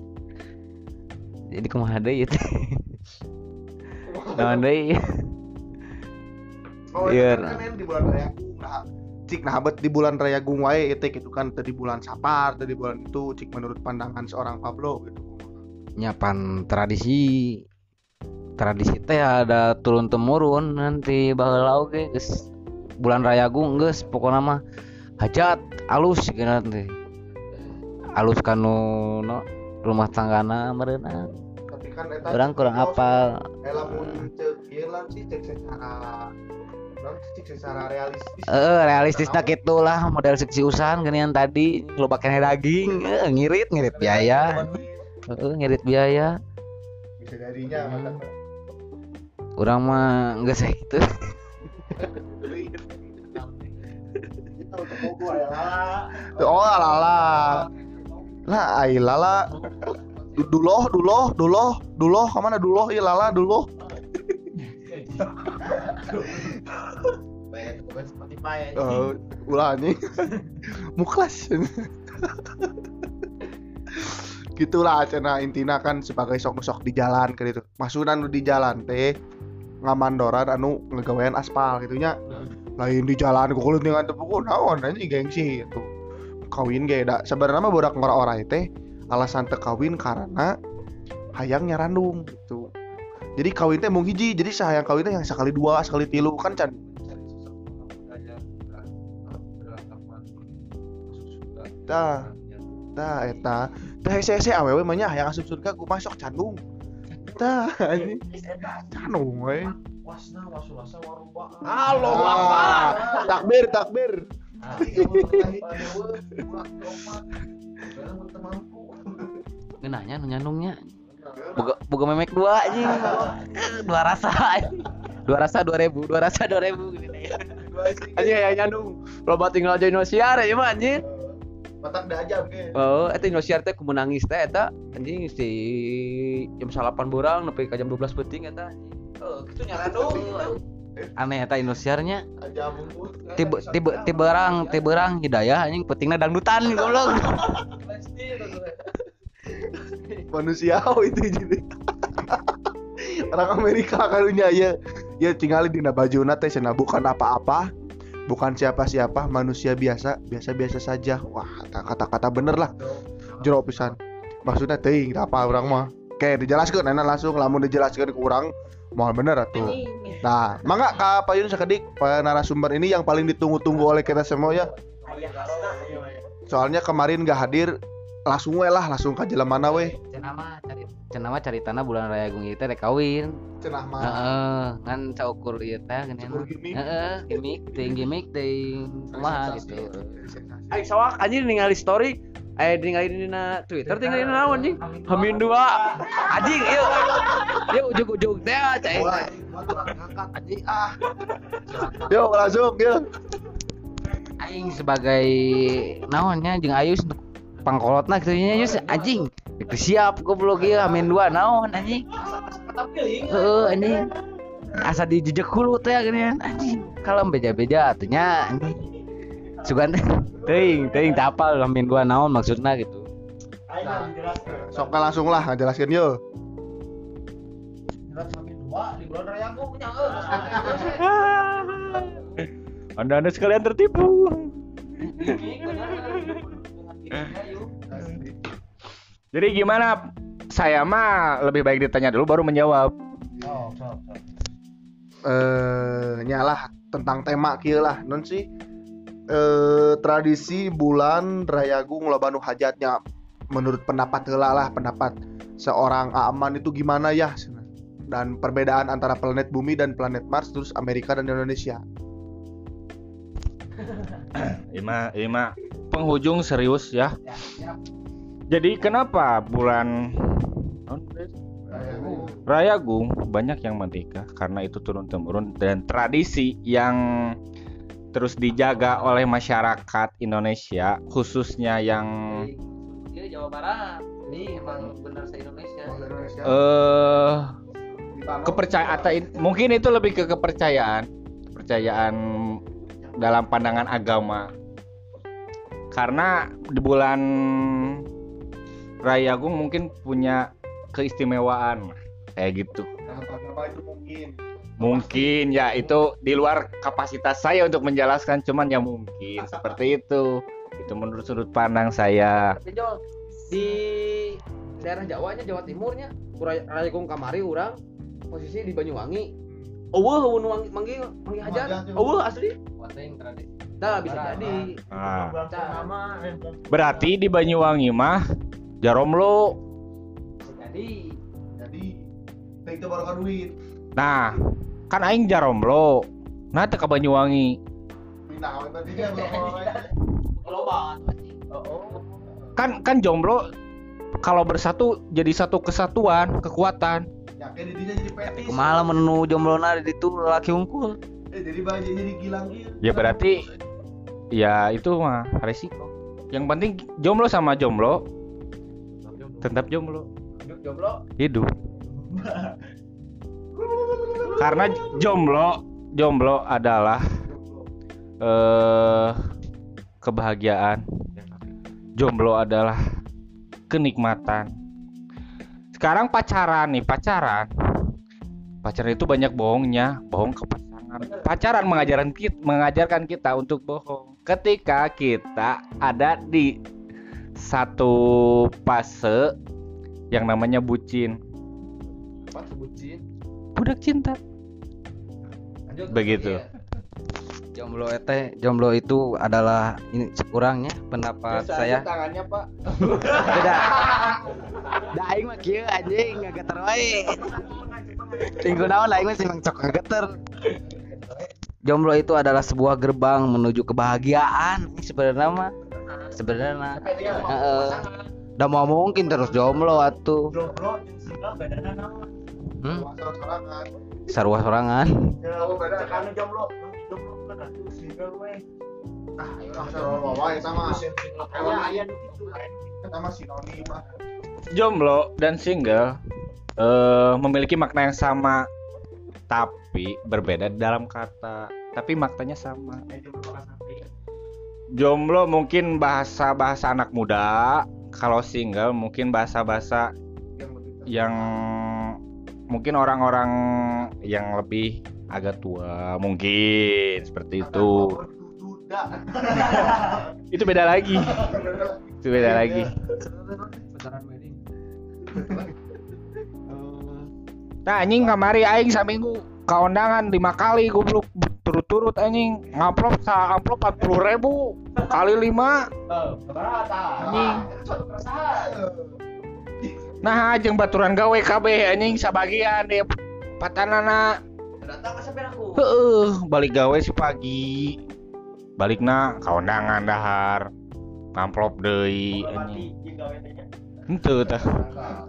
jadi kumaha deui itu naon deui Oh, Iya. iya. Kan di bulan raya cik nah bet di bulan raya gung wae itu gitu kan tadi bulan sapar tadi bulan itu cik menurut pandangan seorang Pablo gitu. Nyapan tradisi tradisi teh ada turun temurun nanti baheula oge geus bulan raya gung geus pokokna mah hajat alus gitu nanti alus kanu no rumah tanggana mereunang tapi kan orang kurang apal. eh lamun cek ieu lah sih cek secara secara realistis. Eh realistis tak lah model seksi usahan genian tadi lo kene daging eh, ngirit ngirit biaya. Eh, ngirit biaya. Bisa kata orang mah enggak sih itu ya lah oh lala lah ai lala. Du- duloh duloh duloh duloh. Ke mana duloh? Iya lala duloh Spotify aja. Eh, ulah anjing. Muklas gitulah cina intina kan sebagai sok-sok di jalan kayak gitu. Masukan di jalan teh ngamandoran anu ngegawean aspal gitunya lain di jalan ku kulit dengan tepuk naon anjing gengsi gitu. Kawin ge da. Sebenarnya mah bodak ngora-ora teh alasan teu kawin karena hayang nyarandung gitu jadi kawin teh mung hiji jadi sayang kawin teh yang sekali dua sekali tilu kan can Tah, tah eta. Tah hese hese awewe mah nya hayang asup surga ku masuk candung. Tah anjing. Candung we. Wasna wasulasa waruba. halo Ah, Takbir, takbir. ngenanya nu nyandungnya boga boga memek dua anjing dua rasa dua rasa dua ribu dua rasa dua ribu gini deh. anjing aya nyandung loba tinggal aja Indosiar ya mah anjing Matak da aja ge. Oh, eta Indosiar teh kudu nangis teh eta anjing si jam 8 borang nepi ka jam 12 penting eta. Oh, kitu nyarandung. aneh eta Indosiarnya Aja bungkus. tiba tiba tiberang tiberang hidayah anjing pentingna dangdutan goblok Manusia oh, itu jadi. Orang Amerika karunya ya ya tinggal di bajuna teh cenah bukan apa-apa. Bukan siapa-siapa manusia biasa biasa-biasa saja. Wah kata-kata bener lah. Jero pisan. Maksudnya teuing teu apa orang mah. Kayak dijelaskan enak langsung lamun dijelaskan ke orang mau bener atuh nah mangga ka payun sakedik pa narasumber ini yang paling ditunggu-tunggu oleh kita semua ya. Soalnya kemarin gak hadir langsung we lah langsung ka jelemana we cenah mah cari cenah mah cari tanah bulan raya gung ieu teh rek kawin. Cenah mah heeh ngan saukur ieu teh gimmick. heeh gimmick teuing gimmick teuing kumaha gitu. Aing sawak anjing ningali story eh ningali dina Twitter tinggal dina naon anjing? Hamin dua. Anjing ieu ieu ujug-ujug teh cai anjing. Ah. Yuk langsung yuk. Aing sebagai naonnya jeung Ayus pangkolotna kitu nya Yus anjing. Itu siap goblok ieu amin dua naon anjing. Heeh anjing. Asa dijejek hulu teh geuningan anjing kalem beja-beja atunya anjing. Sugan teh teuing teuing teu apal lamin dua naon maksudna gitu. Sok langsung lah jelaskeun yo. Berat sampai dua di bulan raya aku punya eh. anda anda sekalian tertipu jadi gimana? Saya mah lebih baik ditanya dulu baru menjawab. Oh. Eh nyalah tentang tema kieu lah. Non sih eh tradisi bulan Rayagung labanu hajatnya menurut pendapat heula lah pendapat seorang Aman itu gimana ya dan perbedaan antara planet bumi dan planet Mars terus Amerika dan Indonesia. Ima Ima penghujung serius ya. Jadi kenapa bulan Rayagung banyak yang menikah? Karena itu turun temurun dan tradisi yang terus dijaga oleh masyarakat Indonesia khususnya yang Iya Jawa Barat. Ini emang benar se Indonesia. eh kepercayaan mungkin itu lebih ke kepercayaan. Kepercayaan dalam pandangan agama karena di bulan Rayagung mungkin punya keistimewaan kayak gitu Kenapa itu mungkin mungkin ya itu di luar kapasitas saya untuk menjelaskan cuman ya mungkin seperti itu itu menurut sudut pandang saya Tapi Jol, di daerah Jawanya, Jawa Timurnya, Raya Rayagung kamari urang posisi di Banyuwangi. Eueuh nu wangi- manggil manggil ya. Eueuh asli. Wateng tradisi. Nah, bisa jadi. Nah, purnama dan bulan berarti di Banyuwangi mah Jaromlo Bisa jadi. jadi itu baru kan duit Nah, kan aing jaromlo. Nah, teu ka Banyuwangi. pindah awet tadi dia belum Loba. Kan kan jomblo kalau bersatu jadi satu kesatuan, kekuatan. yakin didinya jadi petis kumaha menu jomblona di ditu laki unggul eh jadi baju jadi gilang gitu Ya berarti ya itu mah resiko. Yang penting jomblo sama jomblo tetap jomblo Jomblo. hidup. Karena jomblo jomblo adalah eh kebahagiaan. Jomblo adalah kenikmatan. Sekarang pacaran nih, pacaran. Pacaran itu banyak bohongnya, bohong ke pasangan. Pacaran mengajarkan kita, mengajarkan kita untuk bohong. Ketika kita ada di satu fase yang namanya bucin, Apa sebutin? budak cinta. Lanjut. Begitu. Iya. jomblo teh jomblo itu adalah ini kurangnya pendapat saya tangannya, Pak. beda da aing mah kieu anjing ngageter wae tinggal naon aing mah sih emang cok ngageter jomblo itu adalah sebuah gerbang menuju kebahagiaan. Ini sebenarnya mah sebenarnya heeh udah mau mungkin terus jomblo atuh. Jomblo hmm? sorangan. Sarua sorangan. Ya, jomblo, kan ah sama sinonim mah Jomblo dan single eh memiliki makna yang sama tapi berbeda dalam kata. Tapi maknanya sama. Jomblo kan sampai. Jomblo mungkin bahasa-bahasa anak muda, kalau single mungkin bahasa-bahasa yang mungkin orang-orang yang lebih agak tua mungkin seperti itu. Itu beda lagi. Itu beda lagi. Pacaran wedding. Nah anjing kamari aing saminggu kaundangan lima kali goblok. Turut-turut anjing. Ngamplop sa amplop 40 ribu. Kali lima. Anjing. Nah ajeng baturan gawe KB anjing. Sabagian dia patanana heeh balik gawe si pagi. Balikna kaundangan dahar. Ngamplop deui anjing. Henteu tah.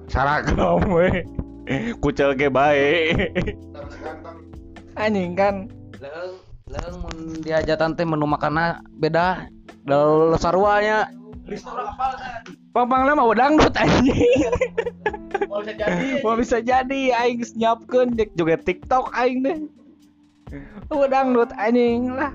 Saragam we kucel ke baik anjing kan lalu mun diajak tante menu makanan beda lalu sarwanya restoran apa kan pang lama udah dangdut anjing mau bisa jadi mau bisa jadi aing nyiapkeun juga tiktok aing deh udah dangdut anjing lah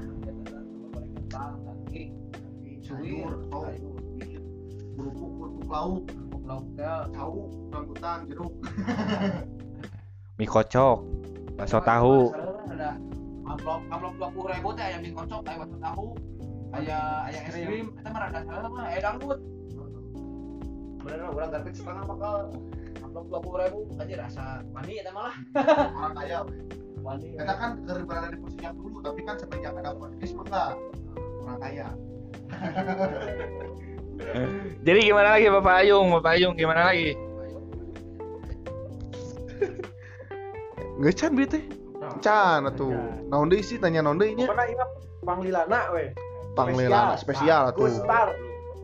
lauknya tahu rambutan jeruk. Mie kocok bakso tahu. ada amplop amplop dua puluh ribu teh ayam mie kocok ayam bakso tahu. Ayam ayam es krim. itu mah rada salah mah ayam dangdut. Bener mah urang garpit setengah bakal amplop dua puluh ribu aja rasa mani itu malah orang kaya. We. mani kita kan ker berada di posisi yang dulu tapi kan semenjak ada podcast enggak orang kaya Jadi gimana lagi Bapak Ayung? Bapak Ayung gimana lagi? Nggak can bieu teh. Can atuh. Naon deui sih tanya naon deui nya? Pernah ingat panglilana we. Panglilana spesial atuh. Gustar.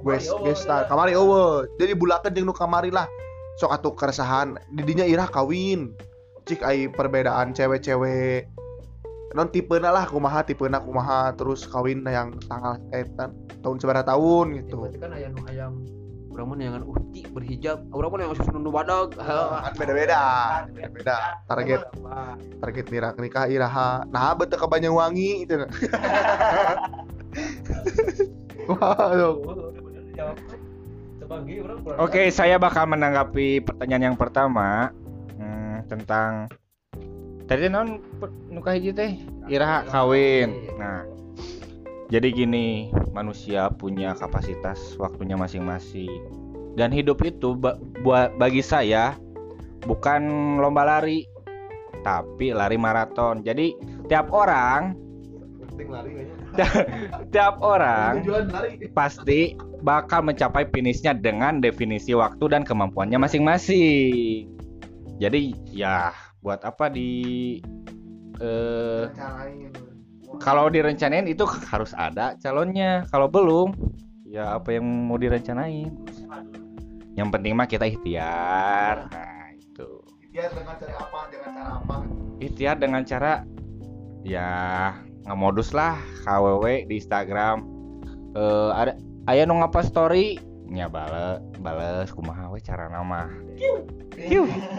Wes gesta kamari eueuh. Jadi bulakeun jeung nu kamari lah. Sok atuh keresahan di dinya irah kawin. Cik ai perbedaan cewek-cewek non tipena lah kumaha tipena kumaha terus kawin yang tanggal eh tahun seberapa tahun gitu. Berarti kan ayam ayam urang mah yang uhti berhijab urang mah yang susu nu badag kan beda-beda beda target target nikah nikah iraha. Nah bete ke Banyuwangi itu Waduh. Oke, saya bakal menanggapi pertanyaan yang pertama hmm, tentang tadi non nuka hiji teh iraha kawin. Nah, jadi gini, manusia punya kapasitas waktunya masing-masing. Dan hidup itu buat bagi saya bukan lomba lari, tapi lari maraton. Jadi tiap orang tiap orang pasti bakal mencapai finishnya dengan definisi waktu dan kemampuannya masing-masing. Jadi ya buat apa di eh kalau direncanain itu harus ada calonnya. Kalau belum ya apa yang mau direncanain. Yang penting mah kita ikhtiar. Nah, itu. dia dengan cara apa dengan cara apa Ikhtiar dengan cara ya ngemodus lah KWW di Instagram. Eh ada aya nu ngapa story nya bales bales kumaha we cara nama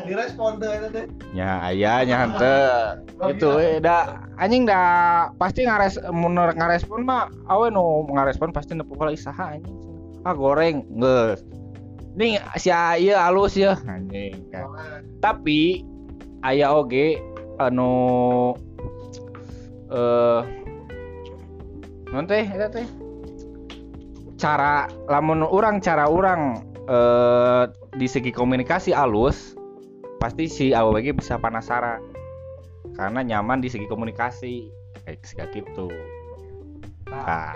direspon deh itu teh. Nya aya nya henteu. Itu we da anjing da pasti ngares mun ngarespon mah awe nu ngarespon pasti nepu bola isaha anjing. Ah goreng geus. Nih si ieu alus ya anjing kan. tapi aya oge anu eh non teh eta teh? Cara lamun orang cara orang eh di segi komunikasi alus pasti si AWG bisa penasaran karena nyaman di segi komunikasi kayak seperti itu nah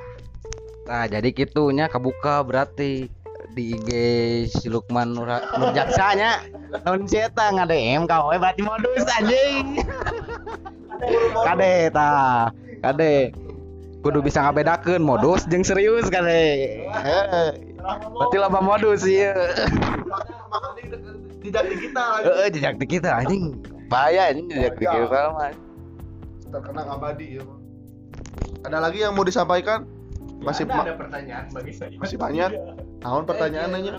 Nah, jadi gitunya kebuka berarti di IG si Lukman Nur Nurjaksanya non ceta ngadem kau eh berarti modus anjing. Kade ta. Kade. Kudu bisa ngabedakeun modus jeung serius kade. Berarti loba modus ieu. tidak digital lagi Heeh, jejak di kita anjing. Bahaya anjing jejak di kita mah. terkenang abadi ya ada lagi yang mau disampaikan masih ma- pertanyaan bagi saya. masih banyak tahun pertanyaannya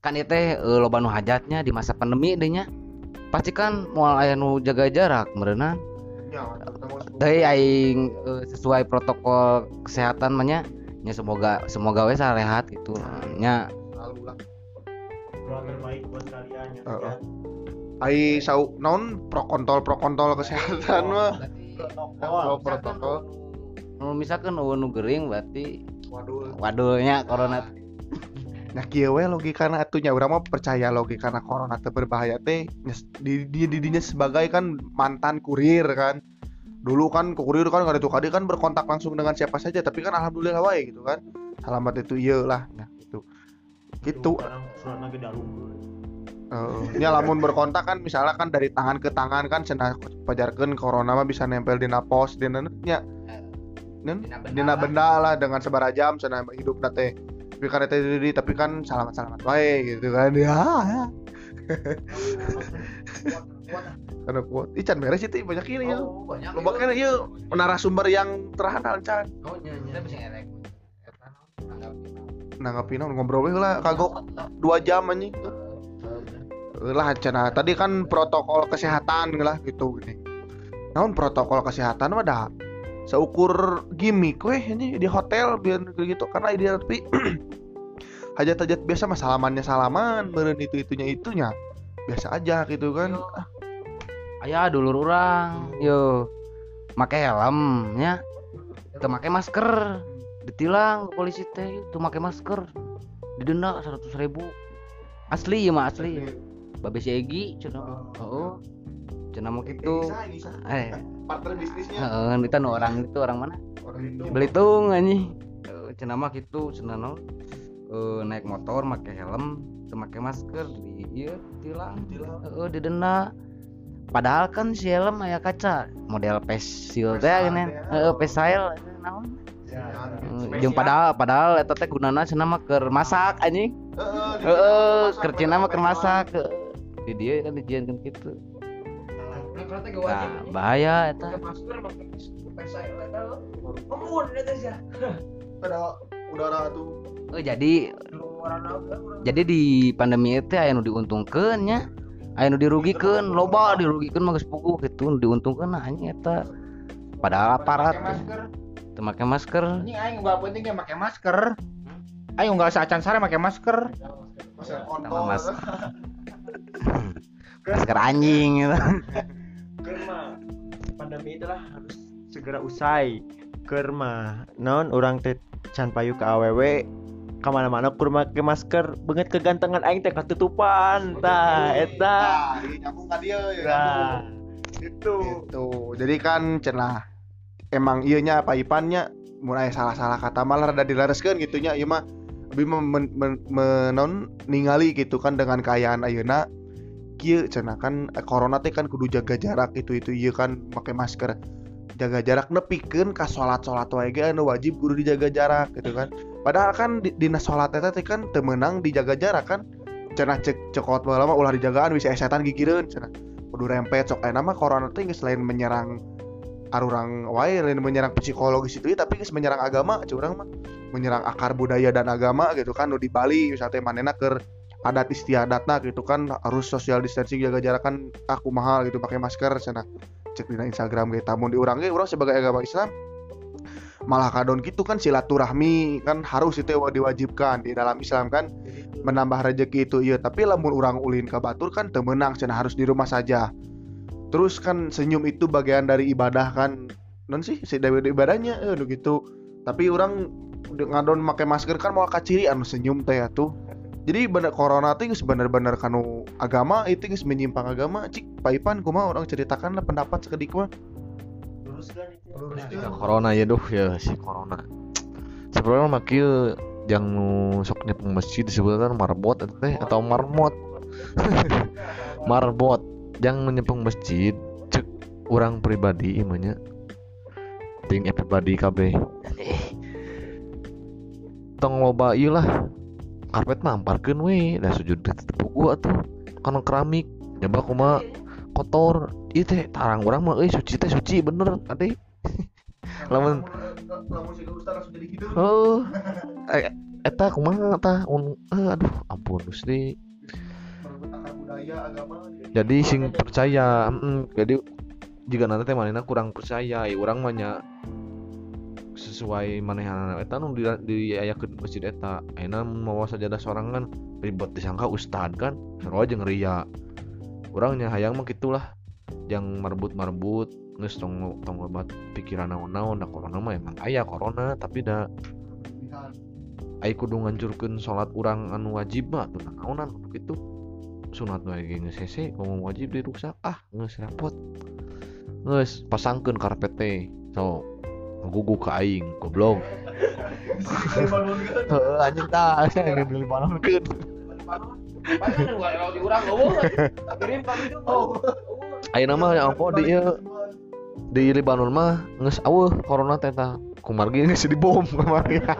Kan itu teh eh, loba nu hajatnya di masa pandemi deh nya. Pasti kan moal aya nu jaga jarak meureunan. ya terutama Teh aing eh, sesuai protokol kesehatan mah nya. Nya semoga semoga we sarehat gitu. Nya selalu lah. Doa terbaik buat kalian ya. Heeh. ai sau non pro kontol pro kontol kesehatan mah. pro protokol. Nu misalkan eueun nu gering berarti waduh wadulnya corona. Nah kieu we logikana atunya urang mah percaya logikana corona teh berbahaya teh. Di di didinya sebagai kan mantan kurir kan dulu kan ke kurir kan kada tuh kadi kan berkontak langsung dengan siapa saja tapi kan alhamdulillah wae gitu kan. Alamat itu iya lah nah gitu. Gitu. Eh, nya lamun berkontak kan misalnya kan dari tangan ke tangan kan cenah pajarkeun corona mah bisa nempel dina pos dina nya. Nen, dina benda lah. dengan sebarajam cenah hidup teh tapi kan teh di tapi kan selamat selamat wae gitu kan. Ya ya. Karena kuat. Ican beres itu banyak ini ya Oh, banyak. lo bakal ya narasumber yang terhandal can Oh, nya nya. bisa ngerek. nanggapin ngobrol lah. Kagok. Dua jam anjing. Lah cenah tadi kan protokol kesehatan lah gitu gini. Namun protokol kesehatan mah dah seukur gimmick weh ini di hotel biar gitu. Karena dia tapi hajat-hajat biasa mah salamannya salaman meren itu itunya. Itunya biasa aja gitu kan. Ah, Aya dulur orang, yo make helm nya. Teu make masker. Ditilang ke polisi teh itu make masker. Didenda 100 ribu. Asli ya mah asli. Babe si Egi cenah. Heeh. Cenah mah kitu. Eh, partner bisnisnya heeh itu nu orang itu orang mana? orang Belitung anjing. Cenah mah kitu cenah naon? Eh, naik motor make helm, teu make masker di ieu tilang. Heeh, didenda. Padahal kan si helm aya kaca model pesil teh gini. Heeh, pesil naon? Eh, Jeung padahal padahal eta teh gunana cenah mah keur masak anjing. Heeh, keur cenah mah keur masak. Di dieu kan dijieunkeun kitu. Nah, bahaya eta. udara tuh Oh, jadi jadi di pandemi itu aya nu diuntungkeun nya. Aya nu dirugikeun, loba dirugikeun mah geus puguh kitu nu diuntungkeun nah anjing eta. Padahal aparat. masker. Teu make masker. ini aing bawa pentingnya pakai masker. Aing nggak sacan sare pakai masker. Masker kontol mas. masker anjing gitu. Kerma. Pandemi itulah harus segera usai. Kerma. Non orang teh can payu ke aww ke mana-mana kurma ke masker banget kegantengan aing teh ketutupan. Tah eta. Nah nyambung ka dia ya nyambung. itu gitu. Jadi kan cenah emang ieunya apa ipannya? Mulai salah-salah kata malah rada dilareskeun gitunya ieu mah. Abi mah men, men- menon ningali gitu kan dengan kayaan ayeuna. Kieu cenah kan eh, corona teh kan kudu jaga jarak itu itu ieu kan pakai masker jaga jarak nepikeun ka salat-salat ge anu wajib kudu dijaga jarak gitu kan. Padahal kan di, dina salat eta teh kan teu meunang dijaga jarak kan. Cenah cek cekot bae ulah dijagaan bisa setan gigireun cenah. Kudu rempet sok aya mah corona teh geus selain menyerang arurang wae lain menyerang psikologis itu tapi geus menyerang agama curang mah. Menyerang akar budaya dan agama gitu kan di Bali misalnya manena keur adat istiadatna gitu kan harus social distancing jaga jarak kan aku mahal gitu pakai masker sana cek di Instagram gitu tamun di urang ge urang sebagai agama Islam malah kadon gitu kan silaturahmi kan harus itu diwajibkan di dalam Islam kan. Menambah rezeki itu iya tapi lamun urang ulin ke batur kan temenang cenah harus di rumah saja. Terus kan senyum itu bagian dari ibadah kan non sih si dari ibadahnya eh gitu. Tapi orang ngadon pakai masker kan mau kaciri anu senyum teh tuh jadi bener corona tuh geus bener-bener kanu agama itu menyimpang agama. Cik paipan kumaha orang ceritakan lah pendapat sekedik mah. Luruskan itu. Ya, corona ya duh ya si corona. Sebenarnya mah kieu yang nu sok nyepeng masjid disebutkan marbot eta teh atau marmot. Marbot. Yang menyepeng masjid cek orang pribadi imanya ting everybody kabeh. Tong loba ieu lah karpet mah amparkeun we da sujud teh tepuk gua tuh. Kana keramik nyoba kumaha kotor. Ieu teh tarang urang mah euy suci teh suci bener ade lamun lamun si ustaz langsung jadi gitu. Oh eh, eta kumaha Un- eh, aduh ampun Gusti. Budaya agama jadi sing percaya mm, jadi jika nanti teh kurang percaya ya urang mah sesuai manehana eta nu ayakeun masjid eta. Ayeuna mawa sajadah sorangan ribet disangka ustad kan sarua jeung ria. Urangnya hayang mah gitulah yang marbut-marbut geus tong tong lobat pikiran naon-naon da corona mah emang aya corona tapi da ai kudu ngancurkeun salat urang anu wajib mah tuh naonan kitu. Sunat ge geus hese ngomong wajib dirusak ah geus repot geus pasangkeun karpet teh so gugu ka aing goblok. Heeh anjing tah. Saya beli di eueuh. Kirim kami itu. Oh. ayeuna mah ya di ieu di Libanon mah geus aweuh corona teh tah. Kumargi geus dibom kumargi.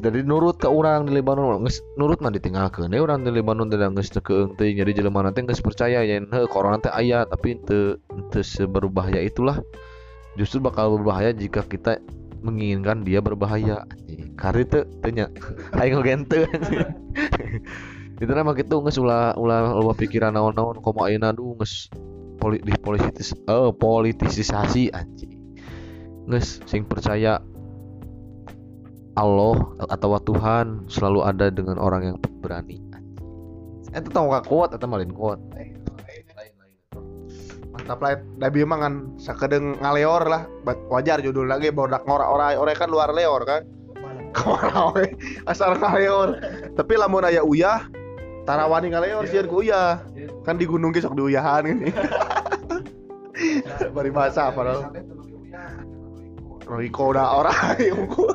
Jadi nurut ke orang di Lebanon geus nurut mah ditinggalkeun. Deui urang di Lebanon geus teu keung teuing jadi jelema teh geus percaya heuh corona teh aya tapi teu teu seberbahaya itulah justru bakal berbahaya jika kita menginginkan dia berbahaya. Anjing, kari teu teu nya aing oge teu itu nama gitu geus ulah ulah loba pikiran naon-naon komo ayeuna duh geus poli, dipolitis eh politisasi anjing. Geus sing percaya Allah atau Tuhan selalu ada dengan orang yang berani. Itu tahu gak kuat atau malin kuat. Mantap lah Dabi emang kan sakedeng ngaleor lah. Wajar judul lagi bodak ngora orai orai kan luar leor kan? Ke mana we asal ngaleor. Tapi lamun aya uyah tarawani ngaleor sieun ku uyah. Kan di gunung ge sok diuyahan gini. Bari bahasa padahal. Riko udah orai unggul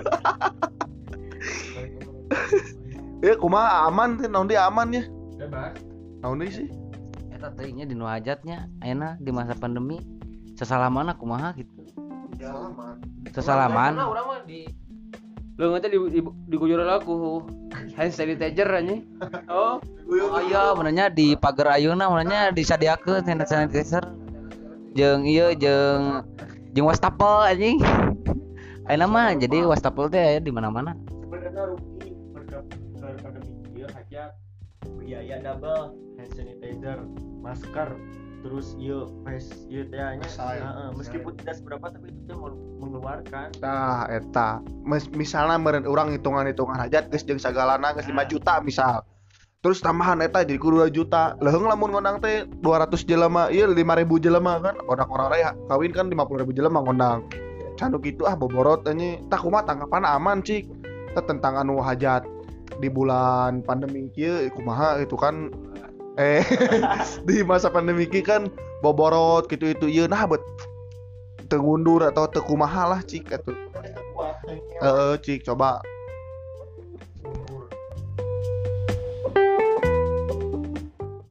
ya kumaha aman sih dia aman ya? Naon deui sih Eta teuing nya di nu hajatnya ayeuna di masa pandemi sesalaman kumaha gitu. Sesalaman. Urang mah di Lu ngerti di di, di kujur aku hand sanitizer aja. Oh, Oh iya benernya di pagar ayeuna benernya disadiakeun hand sanitizer. Jeung ieu jeung jeung wastafel anjing. Ayeuna mah jadi wastafel teh aya di mana-mana. sebenarnya rugi berke ke pandemi ieu hajat biaya double hand sanitizer masker terus ieu face ieu teh nya heeh, meskipun tidak seberapa tapi itu teh meng- mengeluarkan Nah, eta Mes- misalnya meren orang hitungan-hitungan hajat geus jeung sagalana geus 5 juta misal. Terus tambahan eta jadi kudu 2 juta. Leheung lamun ngondang teh 200 jelema, ieu 5000 jelema kan. Ngondang orang raya kawin kan 50000 jelema ngondang. Candu gitu ah boborot ini tah kumaha tanggapan aman cik. Tah tentang anu hajat di bulan pandemi kieu kumaha itu kan eh di masa pandemi kan boborot gitu itu ieu nah bet. Tengundur atau teu kumaha lah cik atuh. Heeh, cik coba